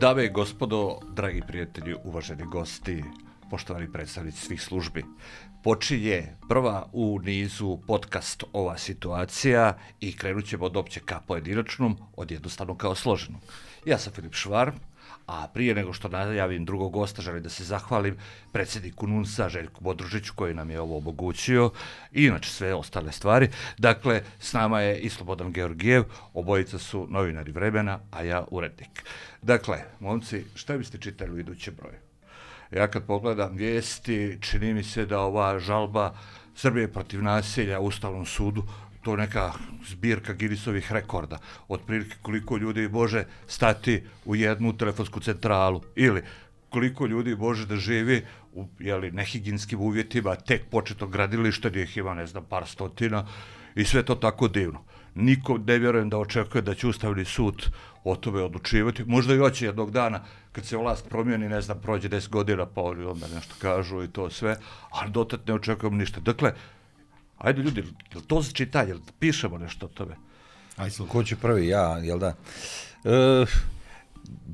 Dame i gospodo, dragi prijatelji, uvaženi gosti, poštovani predstavnici svih službi, počinje prva u nizu podcast Ova situacija i krenut ćemo od opće ka pojedinačnom, od jednostavno kao složenom. Ja sam Filip Švarm, a prije nego što najavim drugog gosta, želim da se zahvalim predsjedniku NUNSA Željku Bodružiću koji nam je ovo omogućio i inače sve ostale stvari. Dakle, s nama je i Slobodan Georgijev, obojica su novinari vremena, a ja urednik. Dakle, momci, šta biste čitali u idućem broju? Ja kad pogledam vijesti, čini mi se da ova žalba Srbije protiv nasilja u Ustavnom sudu to neka zbirka Guinnessovih rekorda, otprilike koliko ljudi može stati u jednu telefonsku centralu ili koliko ljudi može da živi u jeli, nehiginskim uvjetima tek početo gradilišta gdje ih ima, ne znam, par stotina i sve to tako divno. Niko ne vjerujem da očekuje da će Ustavni sud o tome odlučivati. Možda i hoće jednog dana, kad se vlast promijeni, ne znam, prođe 10 godina, pa oni onda nešto kažu i to sve, ali dotad ne očekujem ništa. Dakle, Ajde ljudi, jel to se čita, jel pišemo nešto o tome? Ajde, ko će prvi, ja, jel da? E,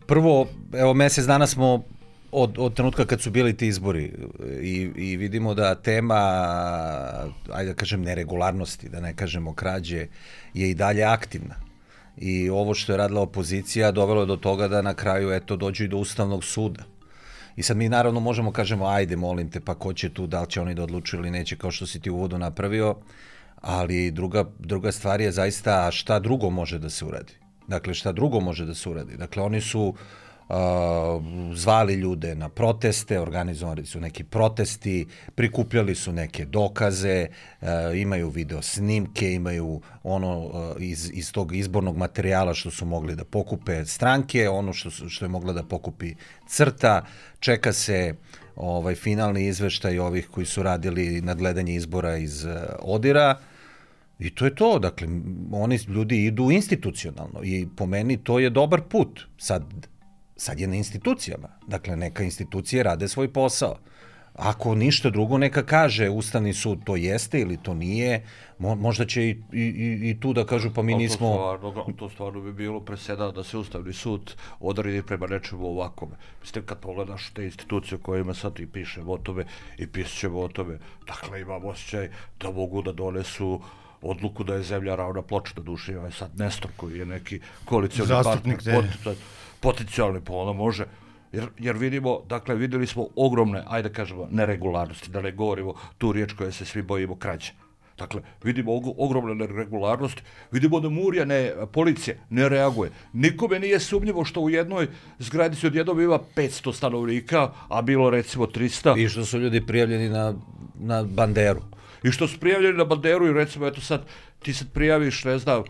prvo, evo, mesec dana smo od, od trenutka kad su bili ti izbori i, i vidimo da tema, ajde da kažem, neregularnosti, da ne kažemo krađe, je i dalje aktivna. I ovo što je radila opozicija dovelo je do toga da na kraju eto dođu i do Ustavnog suda I sad mi naravno možemo kažemo, ajde, molim te, pa ko će tu, da li će oni da odlučuju ili neće, kao što si ti u uvodu napravio, ali druga, druga stvar je zaista šta drugo može da se uradi. Dakle, šta drugo može da se uradi. Dakle, oni su uh, zvali ljude na proteste, organizovali su neki protesti, prikupljali su neke dokaze, imaju video snimke, imaju ono iz, iz tog izbornog materijala što su mogli da pokupe stranke, ono što, što je mogla da pokupi crta, čeka se ovaj finalni izveštaj ovih koji su radili nadgledanje izbora iz Odira, I to je to, dakle, oni ljudi idu institucionalno i po meni to je dobar put. Sad, sad je na institucijama. Dakle, neka institucije rade svoj posao. Ako ništa drugo, neka kaže Ustavni sud to jeste ili to nije, Mo, možda će i, i, i tu da kažu pa mi to nismo... Stvarno, to stvarno bi bilo preseda da se Ustavni sud odredi prema nečemu ovakome. Mislim, kad pogledaš te institucije koje ima sad i pišemo o tome i pisaćemo o tome, dakle imam osjećaj da mogu da donesu odluku da je zemlja ravna ploča da duši, ovaj sad Nestor koji je neki koalicijalni partner, potencijalni, pa može, jer, jer vidimo, dakle, videli smo ogromne, ajde da kažemo, neregularnosti, da ne govorimo tu riječ koje se svi bojimo krađa. Dakle, vidimo ogromne neregularnosti, vidimo da Murija, ne, policija, ne reaguje. Nikome nije sumnjivo što u jednoj zgradi se odjednom ima 500 stanovnika, a bilo recimo 300. I što su ljudi prijavljeni na, na banderu. I što su prijavljeni na banderu i recimo, eto sad, ti sad prijaviš, ne znam,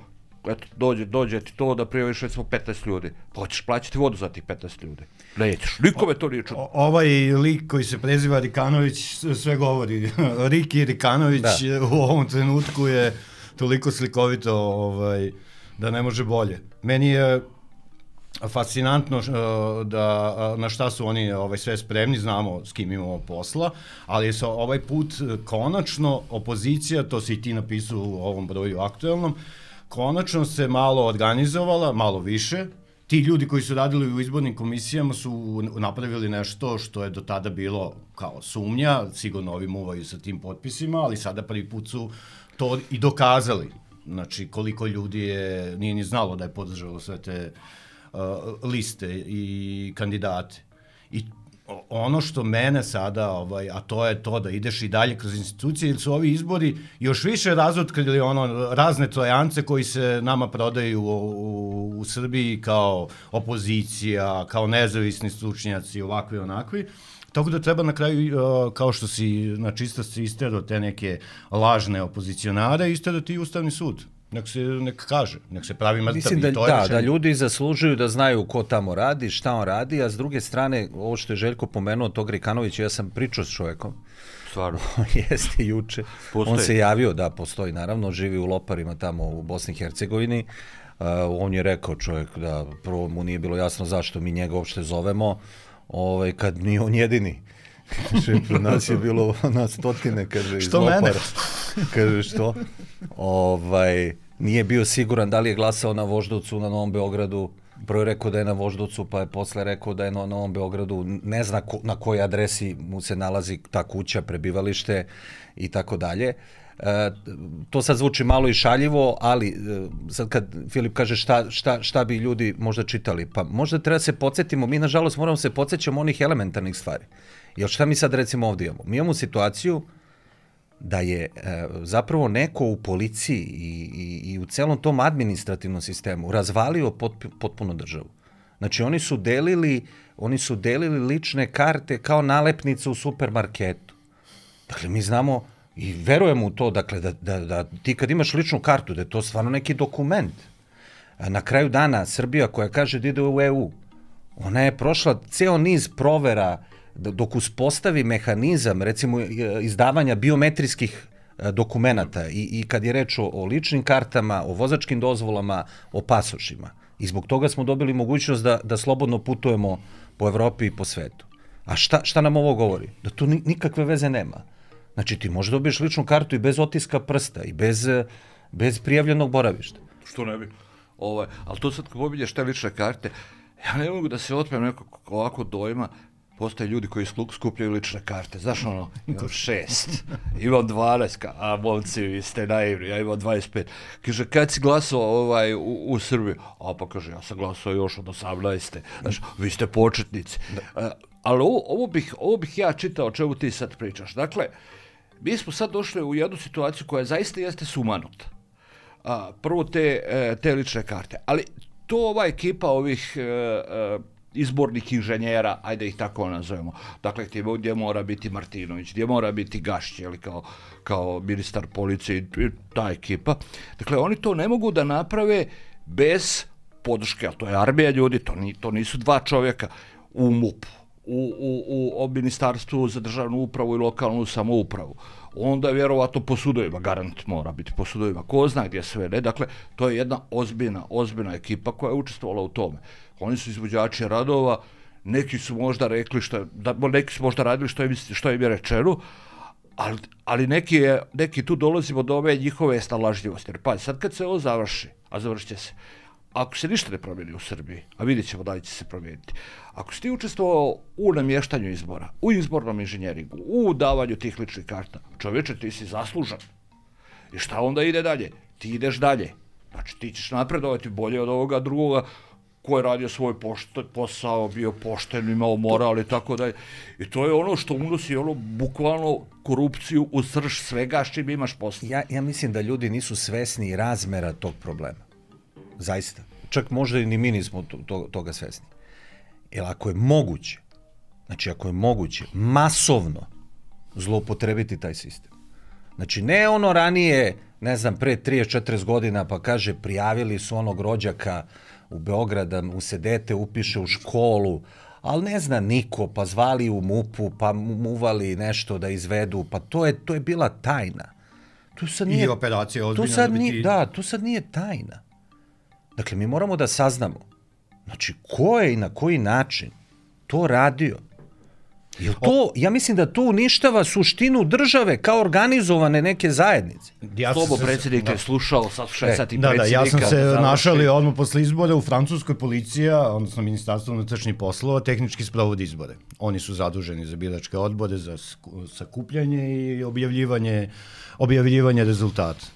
eto, dođe, dođe ti to da prijaviš recimo 15 ljudi. Pa hoćeš plaćati vodu za tih 15 ljudi. Nećeš. Nikome to nije čudno. Ovaj lik koji se preziva Rikanović sve govori. Riki Rikanović da. u ovom trenutku je toliko slikovito ovaj, da ne može bolje. Meni je fascinantno da na šta su oni ovaj sve spremni, znamo s kim imamo posla, ali sa ovaj put konačno opozicija, to si ti napisao u ovom broju aktuelnom, konačno se malo organizovala, malo više, ti ljudi koji su radili u izbornim komisijama su napravili nešto što je do tada bilo kao sumnja, sigurno ovi muvaju sa tim potpisima, ali sada prvi put su to i dokazali. Znači, koliko ljudi je, nije ni znalo da je podržalo sve te uh, liste i kandidate. I ono što mene sada, ovaj, a to je to da ideš i dalje kroz institucije, ili su ovi izbori još više razotkrili ono, razne trojance koji se nama prodaju u, u, u Srbiji kao opozicija, kao nezavisni stručnjaci, ovakvi onakvi. Tako da treba na kraju, kao što si na čistosti istero te neke lažne opozicionare, istero ti Ustavni sud nek se nek kaže, nek se pravi mrtav Mislim da, to da, da ljudi zaslužuju da znaju ko tamo radi, šta on radi, a s druge strane, ovo što je Željko pomenuo, tog Rikanovića, ja sam pričao s čovekom. Stvarno. Jeste juče. Postoji. On se javio, da, postoji, naravno, živi u Loparima tamo u Bosni i Hercegovini. Uh, on je rekao čovjek da prvo mu nije bilo jasno zašto mi njega uopšte zovemo, ovaj, kad nije on jedini. Kaže, pred nas je bilo na stotine, kaže, što. Mene? kaže, što? Ovaj, nije bio siguran da li je glasao na Voždovcu, na Novom Beogradu, Prvo je rekao da je na Voždovcu, pa je posle rekao da je na Novom Beogradu, ne zna ko, na kojoj adresi mu se nalazi ta kuća, prebivalište i tako dalje. E, to sad zvuči malo i šaljivo, ali e, sad kad Filip kaže šta, šta, šta bi ljudi možda čitali, pa možda treba se podsjetimo, mi nažalost moramo se podsjećamo onih elementarnih stvari. Jer šta mi sad recimo ovdje imamo? Mi imamo situaciju da je e, zapravo neko u policiji i, i, i u celom tom administrativnom sistemu razvalio pot, potpuno državu. Znači oni su delili oni su delili lične karte kao nalepnice u supermarketu. Dakle, mi znamo i verujemo u to, dakle, da, da, da ti kad imaš ličnu kartu, da je to stvarno neki dokument. Na kraju dana, Srbija koja kaže da ide u EU, ona je prošla ceo niz provera dok uspostavi mehanizam, recimo, izdavanja biometrijskih e, dokumenata i, i kad je reč o, o ličnim kartama, o vozačkim dozvolama, o pasošima. I zbog toga smo dobili mogućnost da, da slobodno putujemo po Evropi i po svetu. A šta, šta nam ovo govori? Da tu nikakve veze nema. Znači ti možeš da dobiješ ličnu kartu i bez otiska prsta i bez, bez prijavljenog boravišta. Što ne bi? Ovaj, ali to sad kad pominješ te lične karte, ja ne mogu da se otmem nekog ovako dojma, postoje ljudi koji skupljaju lične karte. Znaš ono, imam šest, imam 12, a momci, vi ste naivni, ja imam 25. Kaže, kad si glasao ovaj, u, u Srbiji? A pa kaže, ja sam glasao još od 18. Znaš, vi ste početnici. Da. ali ovo, ovo, bih, ovo bih ja čitao o čemu ti sad pričaš. Dakle, mi smo sad došli u jednu situaciju koja zaista jeste sumanuta. A, prvo te, e, te lične karte. Ali to ova ekipa ovih e, e, izbornih inženjera, ajde ih tako nazovemo. Dakle, gdje mora biti Martinović, gdje mora biti Gašć, ili kao, kao ministar policije i ta ekipa. Dakle, oni to ne mogu da naprave bez podrške, a to je armija ljudi, to, ni, to nisu dva čovjeka u MUP, u, u, u ministarstvu za državnu upravu i lokalnu samoupravu. Onda je vjerovatno po sudovima, garant mora biti po sudovima, ko zna gdje sve ne. Dakle, to je jedna ozbiljna, ozbiljna ekipa koja je učestvovala u tome. Oni su izvođači radova, neki su možda rekli što da, neki su možda radili što je, što im je rečeno, ali, ali neki, je, neki tu dolazimo do ove njihove stalažljivosti. Jer pa, sad kad se ovo završi, a završit će se, ako se ništa ne promijeni u Srbiji, a vidjet ćemo da li će se promijeniti, ako si ti učestvovao u namještanju izbora, u izbornom inženjeringu, u davanju tih ličnih karta, čovječe, ti si zaslužan. I šta onda ide dalje? Ti ideš dalje. Znači, ti ćeš napredovati bolje od ovoga drugoga ko je radio svoj pošto, posao, bio pošten, imao moral i tako dalje. I to je ono što unosi ono bukvalno korupciju u srž svega s čim imaš posao. Ja, ja mislim da ljudi nisu svesni razmera tog problema. Zaista. Čak možda i ni mi nismo to, to, toga svesni. Jer ako je moguće, znači ako je moguće masovno zloupotrebiti taj sistem. Znači ne ono ranije, ne znam, pre 30-40 godina pa kaže prijavili su onog rođaka u Beograd da mu se dete upiše u školu, ali ne zna niko, pa zvali u MUP-u, pa muvali nešto da izvedu, pa to je, to je bila tajna. Tu sad nije, I operacija ozbiljna. Tu sad da nije, da, tu sad nije tajna. Dakle, mi moramo da saznamo, znači, ko je i na koji način to radio. Jel to, ja mislim da to uništava suštinu države kao organizovane neke zajednice. Ja Slobo predsjednik da. je slušao, saslušaj e, sad i da, Da, ja sam se da našali odmah posle izbora u Francuskoj policija, odnosno Ministarstvo unutrašnjih poslova, tehnički sprovodi izbore. Oni su zaduženi za biračke odbore, za sakupljanje i objavljivanje, objavljivanje rezultata.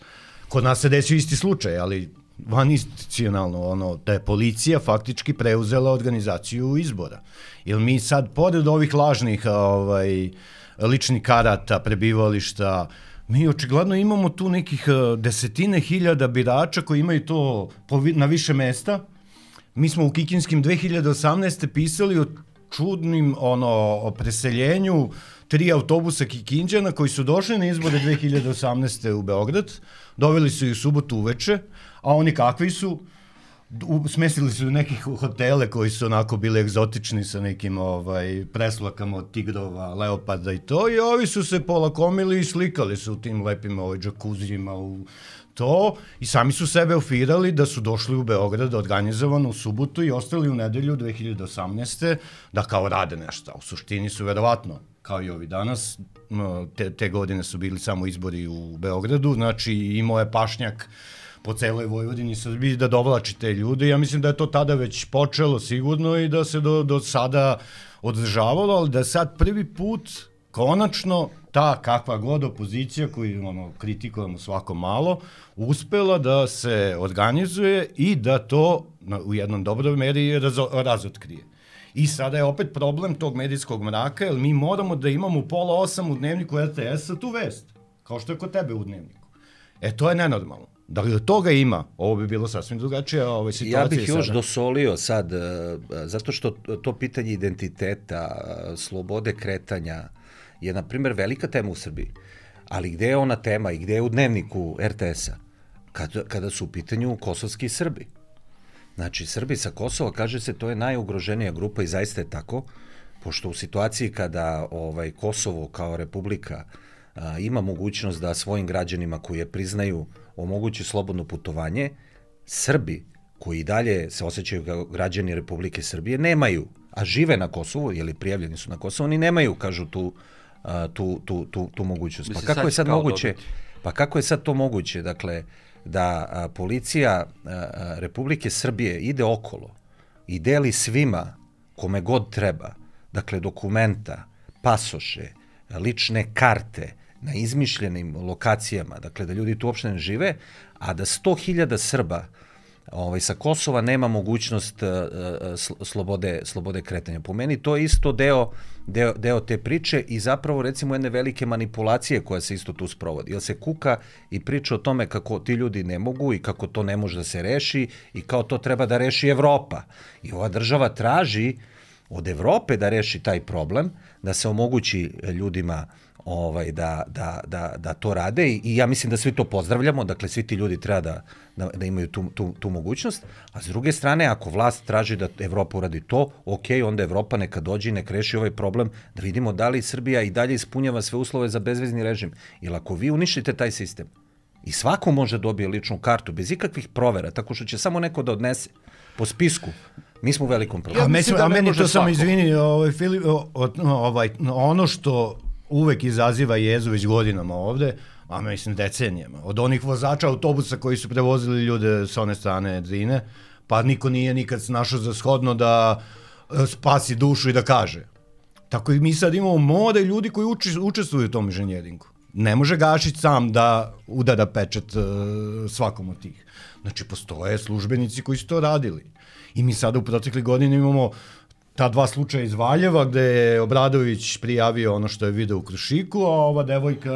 Kod nas se desio isti slučaj, ali vaninstitucionalno, ono, da je policija faktički preuzela organizaciju izbora. Jer mi sad, pored ovih lažnih ovaj, ličnih karata, prebivališta, mi očigledno imamo tu nekih eh, desetine hiljada birača koji imaju to na više mesta. Mi smo u Kikinskim 2018. pisali o čudnim ono, o preseljenju tri autobusa Kikinđana koji su došli na izbore 2018. u Beograd, doveli su ih subotu uveče, a oni kakvi su, u, smestili su nekih hotele koji su onako bili egzotični sa nekim ovaj, preslakama od tigrova, leopada i to i ovi su se polakomili i slikali su u tim lepim ovaj, džakuzijima u to i sami su sebe ofirali da su došli u Beograd organizovano u subotu i ostali u nedelju 2018. da kao rade nešto. U suštini su verovatno kao i ovi danas, te, te godine su bili samo izbori u Beogradu, znači imao je pašnjak po celoj Vojvodini i Srbiji da dovlači te ljude. Ja mislim da je to tada već počelo sigurno i da se do, do sada održavalo, ali da sad prvi put konačno ta kakva god opozicija koju ono, kritikujemo svako malo, uspela da se organizuje i da to na, u jednom dobroj meri razo, razotkrije. I sada je opet problem tog medijskog mraka, jer mi moramo da imamo u pola osam u dnevniku RTS-a tu vest, kao što je kod tebe u dnevniku. E, to je nenormalno. Da li od toga ima, ovo bi bilo sasvim drugačije ovaj, situacija. Ja bih još sada. dosolio sad, e, zato što to pitanje identiteta, slobode kretanja je, na primjer, velika tema u Srbiji. Ali gde je ona tema i gde je u dnevniku RTS-a? Kada, kada su u pitanju kosovski Srbi. Znači, Srbi sa Kosova, kaže se, to je najugroženija grupa i zaista je tako, pošto u situaciji kada ovaj Kosovo kao republika a, ima mogućnost da svojim građanima koji je priznaju omogući slobodno putovanje, Srbi koji dalje se osjećaju kao građani Republike Srbije nemaju, a žive na Kosovu, ili prijavljeni su na Kosovu, oni nemaju, kažu, tu, tu, tu, tu, tu mogućnost. Mislim, pa kako je sad moguće? dobiti. Pa kako je sad to moguće? Dakle, da a, policija a, Republike Srbije ide okolo i deli svima kome god treba, dakle dokumenta, pasoše, lične karte na izmišljenim lokacijama, dakle da ljudi tu uopšte ne žive, a da 100.000 Srba ovaj, sa Kosova nema mogućnost uh, uh, slobode, slobode kretanja. Po meni to je isto deo, deo, deo te priče i zapravo recimo jedne velike manipulacije koja se isto tu sprovodi. Jer se kuka i priča o tome kako ti ljudi ne mogu i kako to ne može da se reši i kao to treba da reši Evropa. I ova država traži od Evrope da reši taj problem, da se omogući ljudima ovaj da, da, da, da to rade i, i ja mislim da svi to pozdravljamo, dakle svi ti ljudi treba da, da, da imaju tu, tu, tu mogućnost, a s druge strane ako vlast traži da Evropa uradi to, ok, onda Evropa neka dođe i neka reši ovaj problem, da vidimo da li Srbija i dalje ispunjava sve uslove za bezvezni režim. Jer ako vi uništite taj sistem i svako može da dobije ličnu kartu bez ikakvih provera, tako što će samo neko da odnese po spisku, mi smo u velikom problemu. A, mislim da a meni to samo izvini, ovaj, Filip, ovaj, ono što uvek izaziva jezu već godinama ovde, a mislim decenijama, od onih vozača autobusa koji su prevozili ljude sa one strane Drine, pa niko nije nikad našao za shodno da e, spasi dušu i da kaže. Tako i mi sad imamo more ljudi koji uči, učestvuju u tom inženjeringu. Ne može Gašić sam da udara pečet uh, svakom od tih. Znači, postoje službenici koji su to radili. I mi sada u protekli godini imamo ta dva slučaja iz Valjeva gde je Obradović prijavio ono što je video u Krušiku, a ova devojka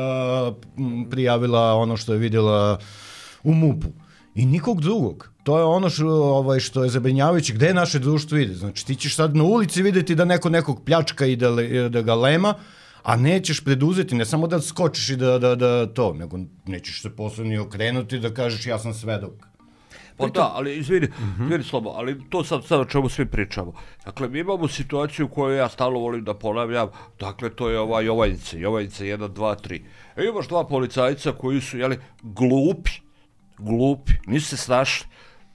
prijavila ono što je videla u MUP-u. I nikog drugog. To je ono što, ovaj, što je zabrinjavajuće. Gde naše društvo ide? Znači, ti ćeš sad na ulici videti da neko nekog pljačka i da, da ga lema, a nećeš preduzeti, ne samo da skočiš i da, da, da to, nego nećeš se posle ni okrenuti da kažeš ja sam svedok. Pa da, ali izvini, izvini slobo, ali to sad, sad o čemu svi pričamo. Dakle, mi imamo situaciju koju ja stalno volim da ponavljam, dakle, to je ova Jovanjica, Jovanjica 1, 2, 3. E, imaš dva policajca koji su, jeli, glupi, glupi, nisu se snašli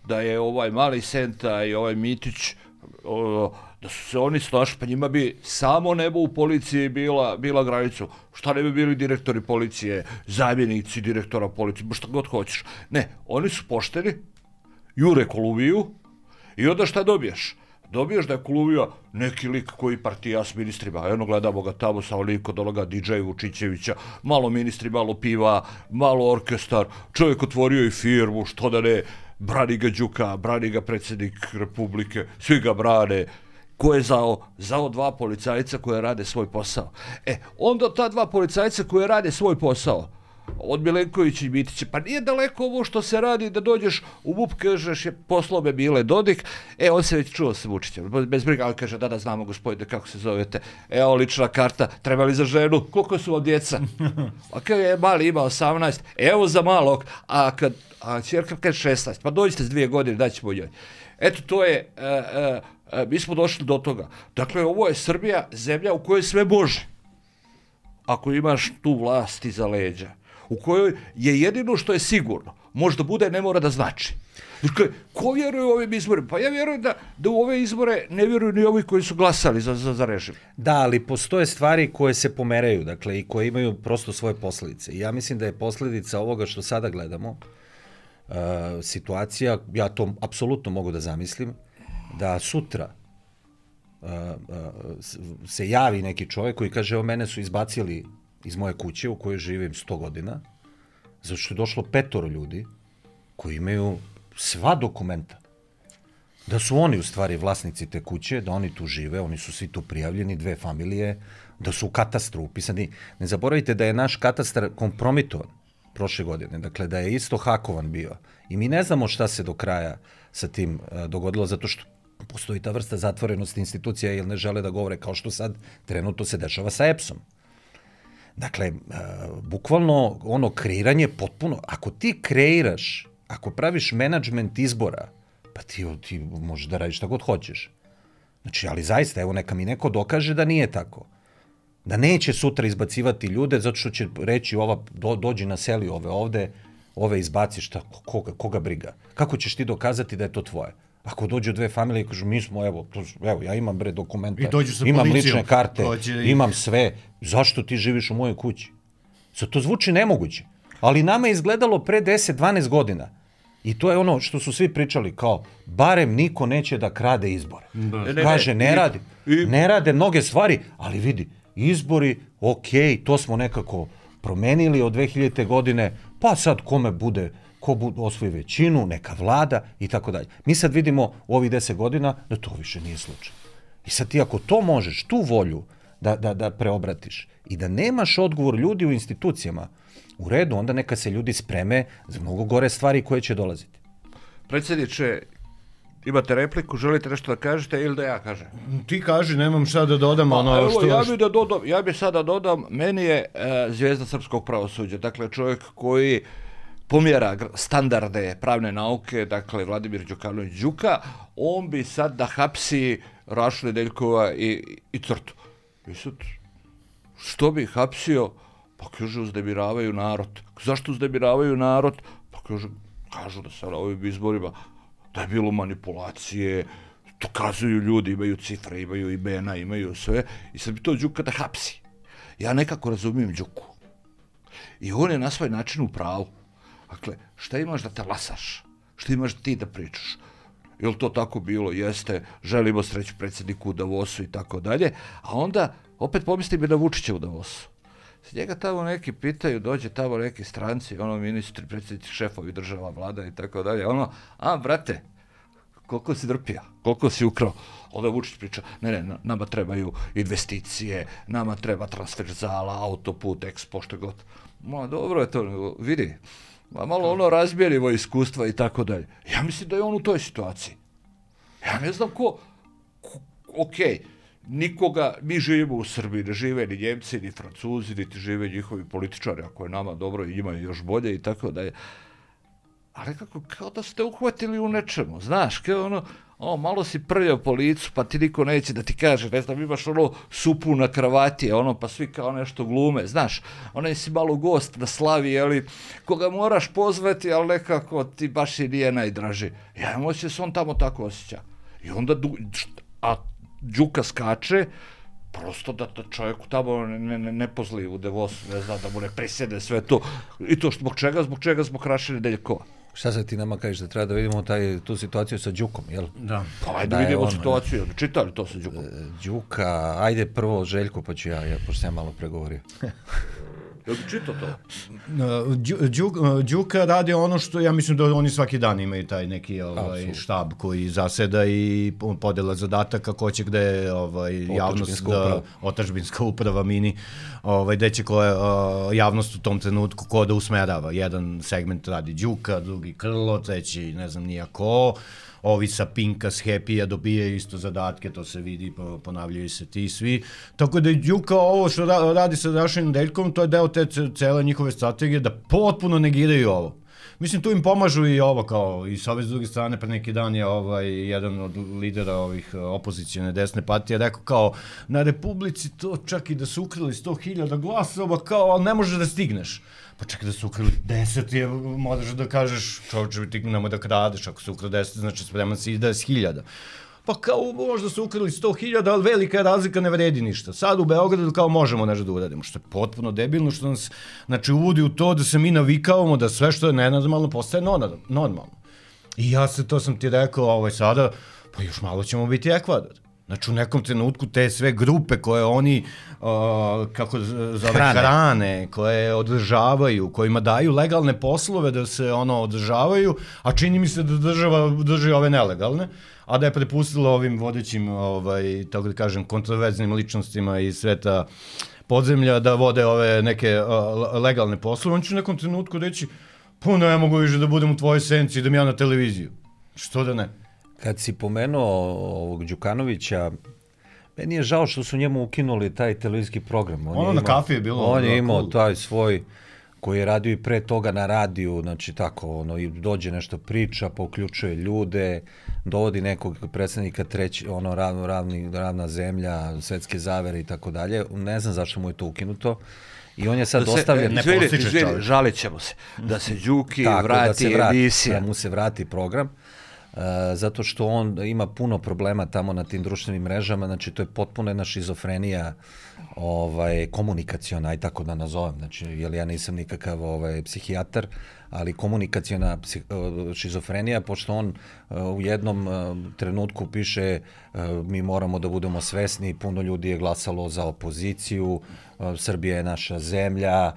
da je ovaj mali Senta i ovaj Mitić, o, da su se oni snašli, pa njima bi samo nebo u policiji bila, bila granicu. Šta ne bi bili direktori policije, zamjenici direktora policije, šta god hoćeš. Ne, oni su pošteni, jure Koluviju i onda šta dobiješ? Dobiješ da je Koluvija neki lik koji partija s ministrima, jedno gledamo ga tamo sa oliko od onoga DJ Vučićevića, malo ministri, malo piva, malo orkestar, čovjek otvorio i firmu, što da ne, brani ga Đuka, brani ga predsjednik Republike, svi ga brane, ko je zao? Zao dva policajca koje rade svoj posao. E, onda ta dva policajca koje rade svoj posao, od Milenkovića i Mitića, pa nije daleko ovo što se radi da dođeš u MUP, kažeš je poslove Mile Dodik, e, on se već čuo sa Vučićem, bez briga, ali kaže, da, da, znamo gospodine, kako se zovete, evo lična karta, treba li za ženu, koliko su vam djeca? A kada je mali ima 18, evo za malog, a kad, a čerka kaže 16, pa dođite s dvije godine, daćemo njoj. Eto, to je, e, e, e, mi smo došli do toga. Dakle, ovo je Srbija, zemlja u kojoj sve može. Ako imaš tu vlast iza leđa, u kojoj je jedino što je sigurno, možda bude, ne mora da znači. Dakle, ko vjeruje u ovim izborima? Pa ja vjerujem da, da u ove izbore ne vjeruju ni ovi koji su glasali za, za, za režim. Da, ali postoje stvari koje se pomeraju, dakle, i koje imaju prosto svoje posledice. Ja mislim da je posledica ovoga što sada gledamo, uh, situacija, ja to apsolutno mogu da zamislim, da sutra uh, uh, se javi neki čovjek koji kaže, evo mene su izbacili iz moje kuće u kojoj živim 100 godina, zato što je došlo petoro ljudi koji imaju sva dokumenta da su oni u stvari vlasnici te kuće, da oni tu žive, oni su svi tu prijavljeni, dve familije, da su u katastru upisani. Ne zaboravite da je naš katastar kompromitovan prošle godine, dakle da je isto hakovan bio. I mi ne znamo šta se do kraja sa tim uh, dogodilo, zato što postoji ta vrsta zatvorenosti institucija jer ne žele da govore kao što sad trenutno se dešava sa EPS-om. Dakle, uh, bukvalno ono kreiranje potpuno, ako ti kreiraš, ako praviš menadžment izbora, pa ti, ti možeš da radiš šta god hoćeš. Znači, ali zaista, evo neka mi neko dokaže da nije tako. Da neće sutra izbacivati ljude zato što će reći ova do, dođi na seli ove ovde, ove izbaci šta, koga, koga briga. Kako ćeš ti dokazati da je to tvoje? Ako dođu dve familije i kažu mi smo, evo, to, evo ja imam bre sa imam policijom. lične karte, i- imam sve, zašto ti živiš u mojoj kući? Sad to zvuči nemoguće, ali nama je izgledalo pre 10-12 godina. I to je ono što su svi pričali, kao, barem niko neće da krade izbore. Da. Ne, ne, Kaže, ne, ne radi. i- Ne rade mnoge stvari, ali vidi, izbori, ok, to smo nekako promenili od 2000. godine, pa sad kome bude, ko osvoji većinu, neka vlada i tako dalje. Mi sad vidimo u ovih 10 godina da to više nije slučaj. I sad ti ako to možeš, tu volju da, da, da preobratiš i da nemaš odgovor ljudi u institucijama, u redu, onda neka se ljudi spreme za mnogo gore stvari koje će dolaziti. Predsjedniče, imate repliku, želite nešto da kažete ili da ja kažem? Ti kaži, nemam šta da dodam, ono Pa, evo, što... ja bi da dodam, ja bi sada dodam, meni je e, zvijezda srpskog pravosuđa, dakle čovjek koji pomjera standarde pravne nauke, dakle Vladimir Đukanović Đuka, on bi sad da hapsi Rašu Nedeljkova i, i Crtu. I sad, što bi hapsio? Pa kaže, uzdemiravaju narod. Zašto uzdemiravaju narod? Pa kaže, kažu da se na ovim izborima da je bilo manipulacije, dokazuju ljudi, imaju cifre, imaju imena, imaju sve, i sad bi to Đuka da hapsi. Ja nekako razumijem Đuku. I on je na svoj način u pravu. Dakle, šta imaš da te lasaš? Šta imaš ti da pričaš? Jel to tako bilo? Jeste, želimo sreću predsjedniku u Davosu i tako dalje. A onda, opet pomislim i na Vučića u Davosu. S njega tamo neki pitaju, dođe tamo neki stranci, ono ministri, predsjednici, šefovi država, vlada i tako dalje. Ono, a brate, koliko si drpio, koliko si ukrao. Onda Vučić priča, ne, ne, na- nama trebaju investicije, nama treba transfer zala, autoput, ekspo, što god. Ma, dobro je to, vidi, ma malo ono razmjerimo iskustva i tako dalje. Ja mislim da je on u toj situaciji. Ja ne znam ko, ko ok, nikoga, mi živimo u Srbiji, ne žive ni Njemci, ni Francuzi, niti žive njihovi političari, ako je nama dobro i njima još bolje i tako da je ali kako, kao da ste uhvatili u nečemu, znaš, kao ono, o, malo si prljao po licu, pa ti niko neće da ti kaže, ne znam, imaš ono supu na kravati, ono, pa svi kao nešto glume, znaš, onaj si malo gost na slavi, ali koga moraš pozvati, ali nekako ti baš i nije najdraži. Ja imam da se on tamo tako osjeća. I onda, a Đuka skače, prosto da, da čovjeku tamo ne, ne, ne, pozli u devosu, ne znam, da mu ne presjede sve to. I to zbog čega? Zbog čega? Zbog Rašine Deljkova. Šta sad ti nama kažeš da treba da vidimo taj, tu situaciju sa Đukom, jel? Da. Pa ajde Da da vidimo on, situaciju, čitali to sa Đukom. Đuka, ajde prvo Željko, pa ću ja, ja pošto sam malo pregovorio. Jel bi čitao to? Đu- Đu- uh, Đuka radi ono što ja mislim da oni svaki dan imaju taj neki ovaj Apsolutno. štab koji zaseda i po- podela zadataka ko će gde ovaj javnost da uprava. otačbinska uprava mini ovaj gde će koja javnost u tom trenutku ko da usmerava jedan segment radi Đuka drugi Krlo treći ne znam nija ko ovi sa Pinka, s Happy-a dobijaju isto zadatke, to se vidi, po- ponavljaju se ti svi. Tako da Đuka ovo što ra radi sa Rašinom Deljkom, to je deo te ce- cele njihove strategije da potpuno negiraju ovo. Mislim, tu im pomažu i ovo, kao, i sa ove s druge strane, pre neki dan je ovaj, jedan od lidera ovih opozicijone desne partije rekao kao, na Republici to čak i da su ukrali 100.000 glasova, kao, ali ne možeš da stigneš. Pa čekaj da su ukrali 10 je, moraš da kažeš, čovječe, ti nemoj da kradeš, ako su ukrali 10, znači spreman si i 10.000. Pa kao možda su ukrali 100.000, ali velika je razlika, ne vredi ništa. Sad u Beogradu kao možemo nešto da uradimo, što je potpuno debilno, što nas znači, uvodi u to da se mi navikavamo da sve što je nenormalno postaje normalno. I ja se, to sam ti rekao, ovaj, sada, pa još malo ćemo biti Ekvador. Znači u nekom trenutku te sve grupe koje oni uh, kako zove hrane. hrane, koje održavaju, kojima daju legalne poslove da se ono održavaju, a čini mi se da država drži ove nelegalne, a da je prepustila ovim vodećim ovaj tako da kažem kontroverznim ličnostima iz sveta podzemlja da vode ove neke uh, legalne poslove, on će u nekom trenutku reći pa ne mogu više da budem u tvojoj senci i da ja na televiziju. Što da ne? Kad si pomenuo ovog Đukanovića, meni je žao što su njemu ukinuli taj televizijski program. On ono na kafi je bilo. On je imao cool. taj svoj koji je radio i pre toga na radiju, znači tako, ono, i dođe nešto priča, pa uključuje ljude, dovodi nekog predsednika treći, ono, ravno, ravni, ravna zemlja, svetske zavere i tako dalje. Ne znam zašto mu je to ukinuto. I on je sad da ostavljen... Ne izvini, izvini, žalit ćemo se. Da se Đuki tako, vrati, da se vrati emisija. Da mu se vrati program. Uh, zato što on ima puno problema tamo na tim društvenim mrežama, znači to je potpuno jedna šizofrenija ovaj, komunikaciona, aj tako da nazovem, znači, jer ja nisam nikakav ovaj, psihijatar, ali komunikacijona psih, šizofrenija, pošto on uh, u jednom trenutku piše mi moramo da budemo svesni, puno ljudi je glasalo za opoziciju, Srbija je naša zemlja,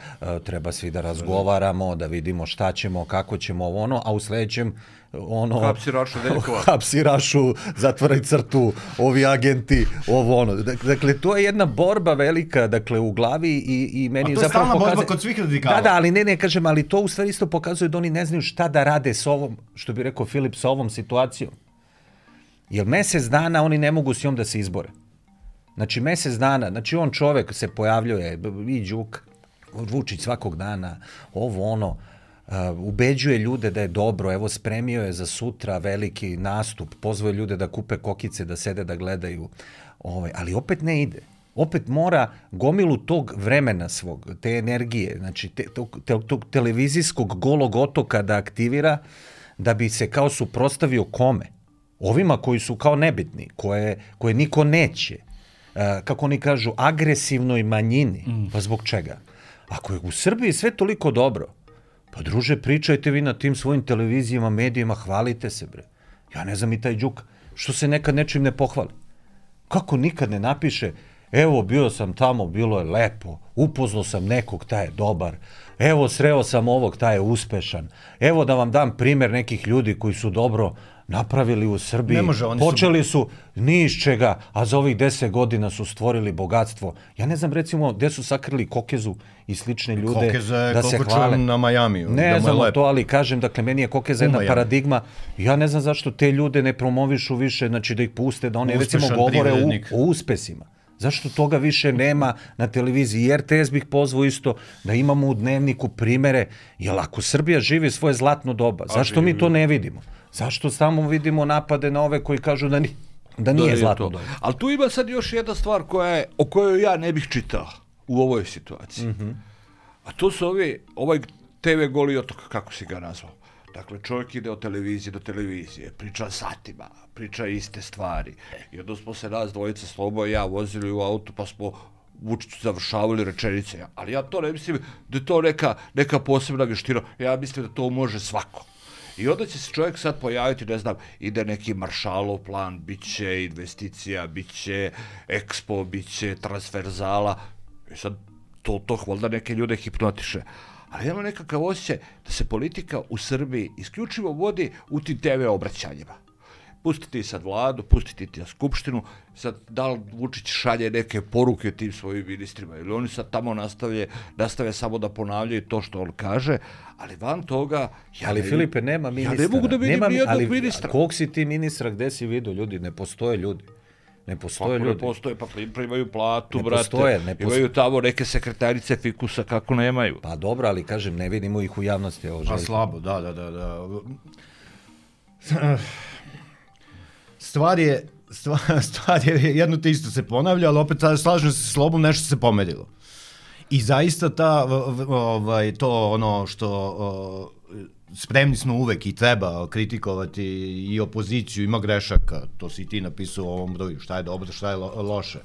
treba svi da razgovaramo, da vidimo šta ćemo, kako ćemo ovo ono, a u sledećem ono... Hapsi Rašu Deljkova. Hapsi Rašu, zatvoraj crtu, ovi agenti, ovo ono. Dakle, to je jedna borba velika, dakle, u glavi i, i meni A to je stalna pokazuje... borba kod svih radikala. Da, da, ali ne, ne, kažem, ali to u stvari isto pokazuje da oni ne znaju šta da rade s ovom, što bi rekao Filip, sa ovom situacijom. Jer mesec dana oni ne mogu s njom da se izbore. Znači, mesec dana, znači on čovek se pojavljuje, i Đuk, Vučić svakog dana, ovo ono, ubeđuje ljude da je dobro, evo spremio je za sutra veliki nastup, pozvao ljude da kupe kokice, da sede da gledaju, ovaj, ali opet ne ide. Opet mora gomilu tog vremena svog, te energije, znači te, tog, te, tog televizijskog golog otoka da aktivira, da bi se kao suprostavio kome? Ovima koji su kao nebitni, koje, koje niko neće, uh, kako oni kažu, agresivnoj manjini. Mm. Pa zbog čega? Ako je u Srbiji sve toliko dobro, Pa druže, pričajte vi na tim svojim televizijama, medijima, hvalite se bre. Ja ne znam i taj Đuk, što se nekad nečim ne pohvali. Kako nikad ne napiše, evo bio sam tamo, bilo je lepo, upoznao sam nekog, taj je dobar, evo sreo sam ovog, taj je uspešan, evo da vam dam primer nekih ljudi koji su dobro napravili u Srbiji. Ne može, oni Počeli su... su ni iz čega, a za ovih deset godina su stvorili bogatstvo. Ja ne znam recimo gde su sakrili Kokezu i slične ljude Kokeza je da se hvale. na Majamiju. Ne da znam to, ali kažem, dakle, meni je Kokeza jedna paradigma. Ja ne znam zašto te ljude ne promovišu više, znači da ih puste, da oni Uspešan recimo govore u, o uspesima. Zašto toga više nema na televiziji? I RTS bih pozvao isto da imamo u dnevniku primere, jer ako Srbija živi svoje zlatno doba, zašto mi to ne vidimo? Zašto samo vidimo napade na ove koji kažu da, ni, da nije da zlatno doba? Ali tu ima sad još jedna stvar koja je, o kojoj ja ne bih čitao u ovoj situaciji. Mm -hmm. A to su ovi, ovaj TV goli otok, kako si ga nazvao. Dakle, čovjek ide od televizije do televizije, priča satima, priča iste stvari. I onda smo se nas dvojica Slobo i ja vozili u auto, pa smo Vučiću završavali rečenice. Ali ja to ne mislim da je to neka, neka posebna vještina. Ja mislim da to može svako. I onda će se čovjek sad pojaviti, ne znam, ide neki maršalov plan, bit će investicija, bit će ekspo, bit će transferzala. I sad to, to hvalda neke ljude hipnotiše. Ali ima nekakav osjećaj da se politika u Srbiji isključivo vodi u tim TV obraćanjima pustiti sad vladu, pustiti ti skupštinu, sad da li Vučić šalje neke poruke tim svojim ministrima ili oni sad tamo nastavlje, nastave samo da ponavljaju to što on kaže, ali van toga... Ja ali ne, Filipe, nema ministra. Ja ne mogu da vidim nema, nijednog ali, ministra. Kog si ti ministra, gde si vidio ljudi? Ne postoje ljudi. Ne postoje kako ljudi. ne postoje, pa primaju platu, ne brate. Postoje, ne postoje. Imaju tamo neke sekretarice fikusa, kako nemaju. Pa dobro, ali kažem, ne vidimo ih u javnosti. Ovo pa slabo, da, da, da. da stvar je, stvar, stvar je jedno te isto se ponavlja, ali opet slažem se s Slobom, nešto se pomerilo. I zaista ta, ovaj, to ono što spremni smo uvek i treba kritikovati i opoziciju, ima grešaka, to si ti napisao u ovom broju, šta je dobro, šta je lo, loše.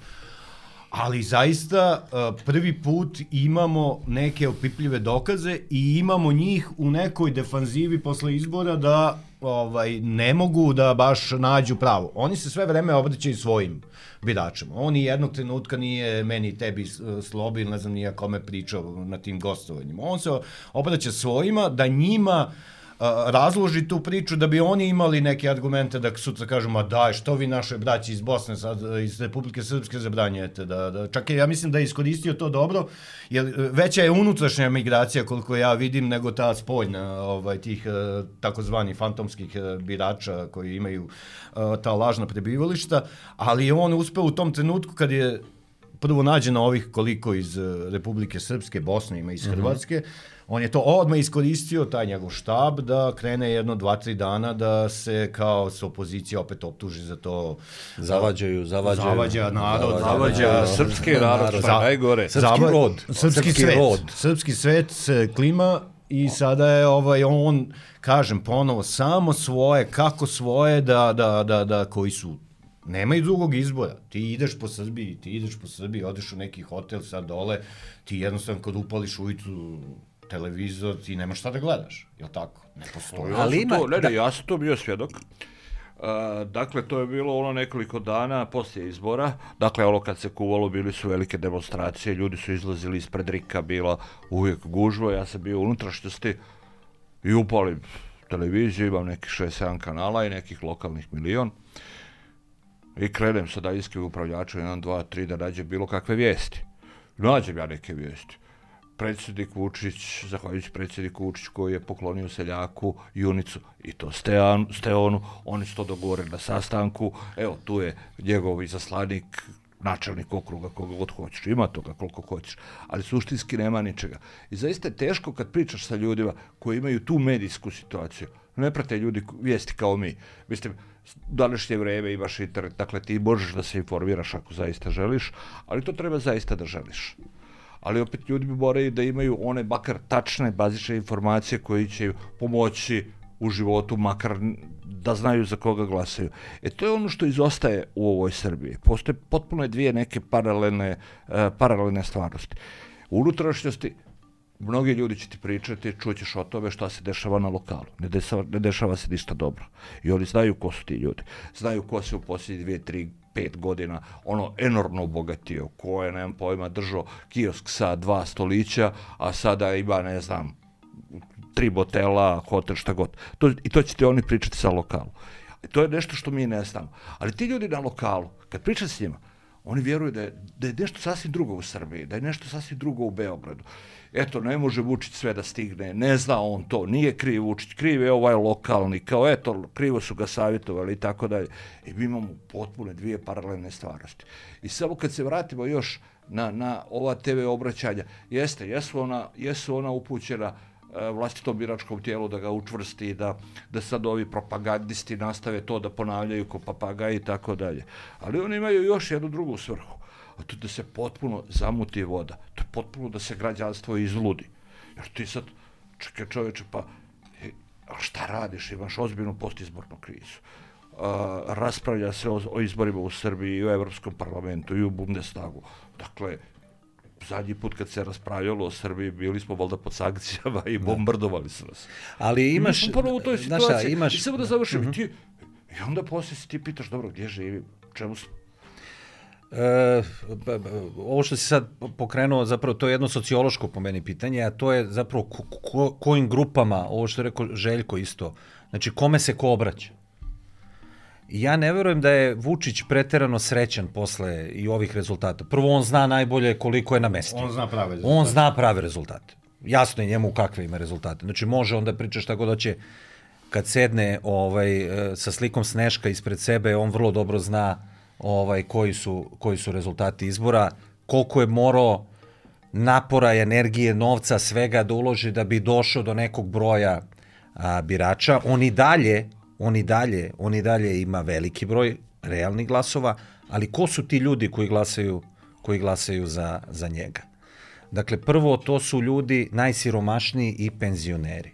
Ali zaista prvi put imamo neke opipljive dokaze i imamo njih u nekoj defanzivi posle izbora da ovaj ne mogu da baš nađu pravo. Oni se sve vreme obraćaju svojim biračima. On jednog trenutka nije meni tebi slobi ili ne znam nija kome pričao na tim gostovanjima. On se obraća svojima da njima uh, razloži tu priču da bi oni imali neke argumente da sutra kažu ma daj što vi naše braći iz Bosne sad iz Republike Srpske zabranjujete da, da čak je ja mislim da je iskoristio to dobro jer veća je unutrašnja migracija koliko ja vidim nego ta spoljna ovaj tih e, takozvani fantomskih e, birača koji imaju e, ta lažna prebivališta ali je on uspeo u tom trenutku kad je prvo nađeno ovih koliko iz Republike Srpske, Bosne ima iz mhm. Hrvatske, mm -hmm on je to odmah iskoristio, taj njegov štab, da krene jedno, dva, tri dana da se kao s opozicije opet optuži za to. Zavađaju, zavađaju. Zavađa narod, zavađa, zavađa srpski narod, je najgore. Srpski Zava, rod. Srpski, srpski svet. Rod. Srpski svet se klima i sada je ovaj on kažem ponovo samo svoje kako svoje da da da da koji su nemaju drugog izbora. Ti ideš po Srbiji, ti ideš po Srbiji, odeš u neki hotel sad dole, ti jednostavno kad upališ ulicu televizor, ti nemaš šta da gledaš, je li tako? Ne postoji. Ja Ali ima, to, ne, ne, da... ja sam to bio svjedok. Uh, dakle, to je bilo ono nekoliko dana poslije izbora. Dakle, ono kad se kuvalo, bili su velike demonstracije, ljudi su izlazili ispred Rika, bila uvijek gužva, ja sam bio unutrašnjosti i upalim televiziju, imam nekih 6-7 kanala i nekih lokalnih milion. I krenem sa daljinskim upravljačom 1, 2, 3 da nađe bilo kakve vijesti. Nađem ja neke vijesti predsjednik Vučić, zahvaljujući predsjedniku Vučić koji je poklonio seljaku junicu. I to Stean, Steonu, oni su to dogovorili na sastanku, evo tu je njegov izaslanik, načelnik okruga, koga god hoćeš, ima toga koliko hoćeš, ali suštinski nema ničega. I zaista je teško kad pričaš sa ljudima koji imaju tu medijsku situaciju, ne prate ljudi vijesti kao mi. Mislim, današnje vreme imaš internet, dakle ti možeš da se informiraš ako zaista želiš, ali to treba zaista da želiš ali opet ljudi bi morali da imaju one bakar tačne, bazične informacije koji će pomoći u životu, makar da znaju za koga glasaju. E to je ono što izostaje u ovoj Srbiji. Postoje potpuno dvije neke paralelne, uh, paralelne stvarnosti. U unutrašnjosti mnogi ljudi će ti pričati, čućeš o tome šta se dešava na lokalu. Ne dešava, ne dešava se ništa dobro. I oni znaju ko su ti ljudi. Znaju ko se u posljednje dvije, tri pet godina ono enormno obogatio, ko je, nemam pojma, držao kiosk sa dva stolića, a sada ima, ne znam, tri botela, hotel, šta god. To, I to ćete oni pričati sa lokalu. I to je nešto što mi ne znamo. Ali ti ljudi na lokalu, kad pričate s njima, oni vjeruju da je, da je nešto sasvim drugo u Srbiji, da je nešto sasvim drugo u Beogradu eto, ne može Vučić sve da stigne, ne zna on to, nije kriv Vučić, kriv je ovaj lokalni, kao eto, krivo su ga savjetovali i tako dalje. I mi imamo potpune dvije paralelne stvarnosti. I samo kad se vratimo još na, na ova TV obraćanja, jeste, jesu ona, jesu ona upućena e, vlastitom biračkom tijelu da ga učvrsti, da, da sad ovi propagandisti nastave to da ponavljaju ko papagaji i tako dalje. Ali oni imaju još jednu drugu svrhu a to da se potpuno zamuti voda. To je potpuno da se građanstvo izludi. Jer ti sad, čekaj čoveče, pa e, šta radiš, imaš ozbiljnu postizbornu krizu. A, raspravlja se o, o izborima u Srbiji i u Evropskom parlamentu i u Bundestagu. Dakle, zadnji put kad se raspravljalo o Srbiji, bili smo valjda pod sankcijama i da. bombardovali su nas. Ali imaš... Mi smo u toj situaciji. Naša, imaš... I samo da završim. Uh mhm. -huh. ti, I onda poslije se ti pitaš, dobro, gdje živim? Čemu, E, ovo što si sad pokrenuo, zapravo to je jedno sociološko po meni pitanje, a to je zapravo ko, ko, kojim grupama, ovo što je rekao Željko isto, znači kome se ko obraća. Ja ne verujem da je Vučić preterano srećan posle i ovih rezultata. Prvo, on zna najbolje koliko je na mestu. On zna prave rezultate. On zna prave rezultate. Jasno je njemu kakve ima rezultate. Znači, može onda priča šta god hoće kad sedne ovaj, e, sa slikom Sneška ispred sebe, on vrlo dobro zna ovaj, koji, su, koji su rezultati izbora, koliko je morao napora, energije, novca, svega da uloži da bi došao do nekog broja a, birača. On i dalje, on i dalje, on i dalje ima veliki broj realnih glasova, ali ko su ti ljudi koji glasaju, koji glasaju za, za njega? Dakle, prvo to su ljudi najsiromašniji i penzioneri.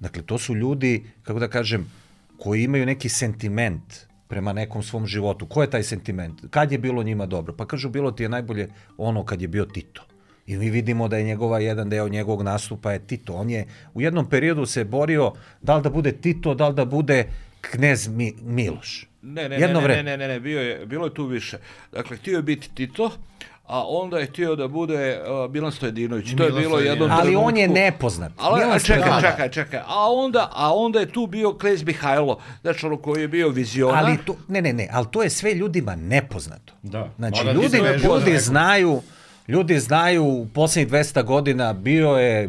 Dakle, to su ljudi, kako da kažem, koji imaju neki sentiment prema nekom svom životu. Ko je taj sentiment? Kad je bilo njima dobro? Pa kažu, bilo ti je najbolje ono kad je bio Tito. I mi vidimo da je njegova jedan deo njegovog nastupa je Tito. On je u jednom periodu se borio da li da bude Tito, da li da bude knez Mi, Miloš. Ne, ne, Jedno ne, ne, ne, ne, ne, bio je, bilo je tu više. Dakle, htio je biti Tito, a onda je htio da bude uh, Milan Stojadinović. To je bilo jedno. Ali on je nepoznat. Ali, Milan a čekaj, čekaj, čekaj. A onda, a onda je tu bio Klez Mihajlo, znači ono koji je bio vizionar. Ali to, ne, ne, ne, ali to je sve ljudima nepoznato. Da. Znači, Mada ljudi, ljudi znaju, ljudi znaju u posljednjih 200 godina bio je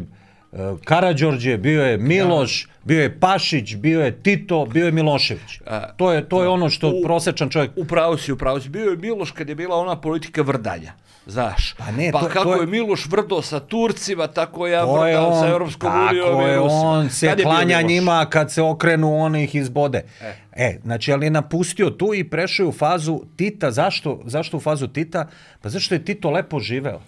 uh, Karađorđe, bio je Miloš, bio je Pašić, bio je Tito, bio je Milošević. To je, to je ono što u- prosečan čovjek... Upravo si, upravo si. Bio je Miloš kad je bila ona politika vrdanja. Znaš, Pa ne, pa to- kako to je- je Miloš vrdo sa Turcima, tako ja je vrdam sa on, Europskom unijom. tako je, on se Kad klanja njima kad se okrenu, on ih izbode. E. E. znači, ali je napustio tu i prešao je u fazu Tita. Zašto, zašto u fazu Tita? Pa zašto je Tito lepo živeo.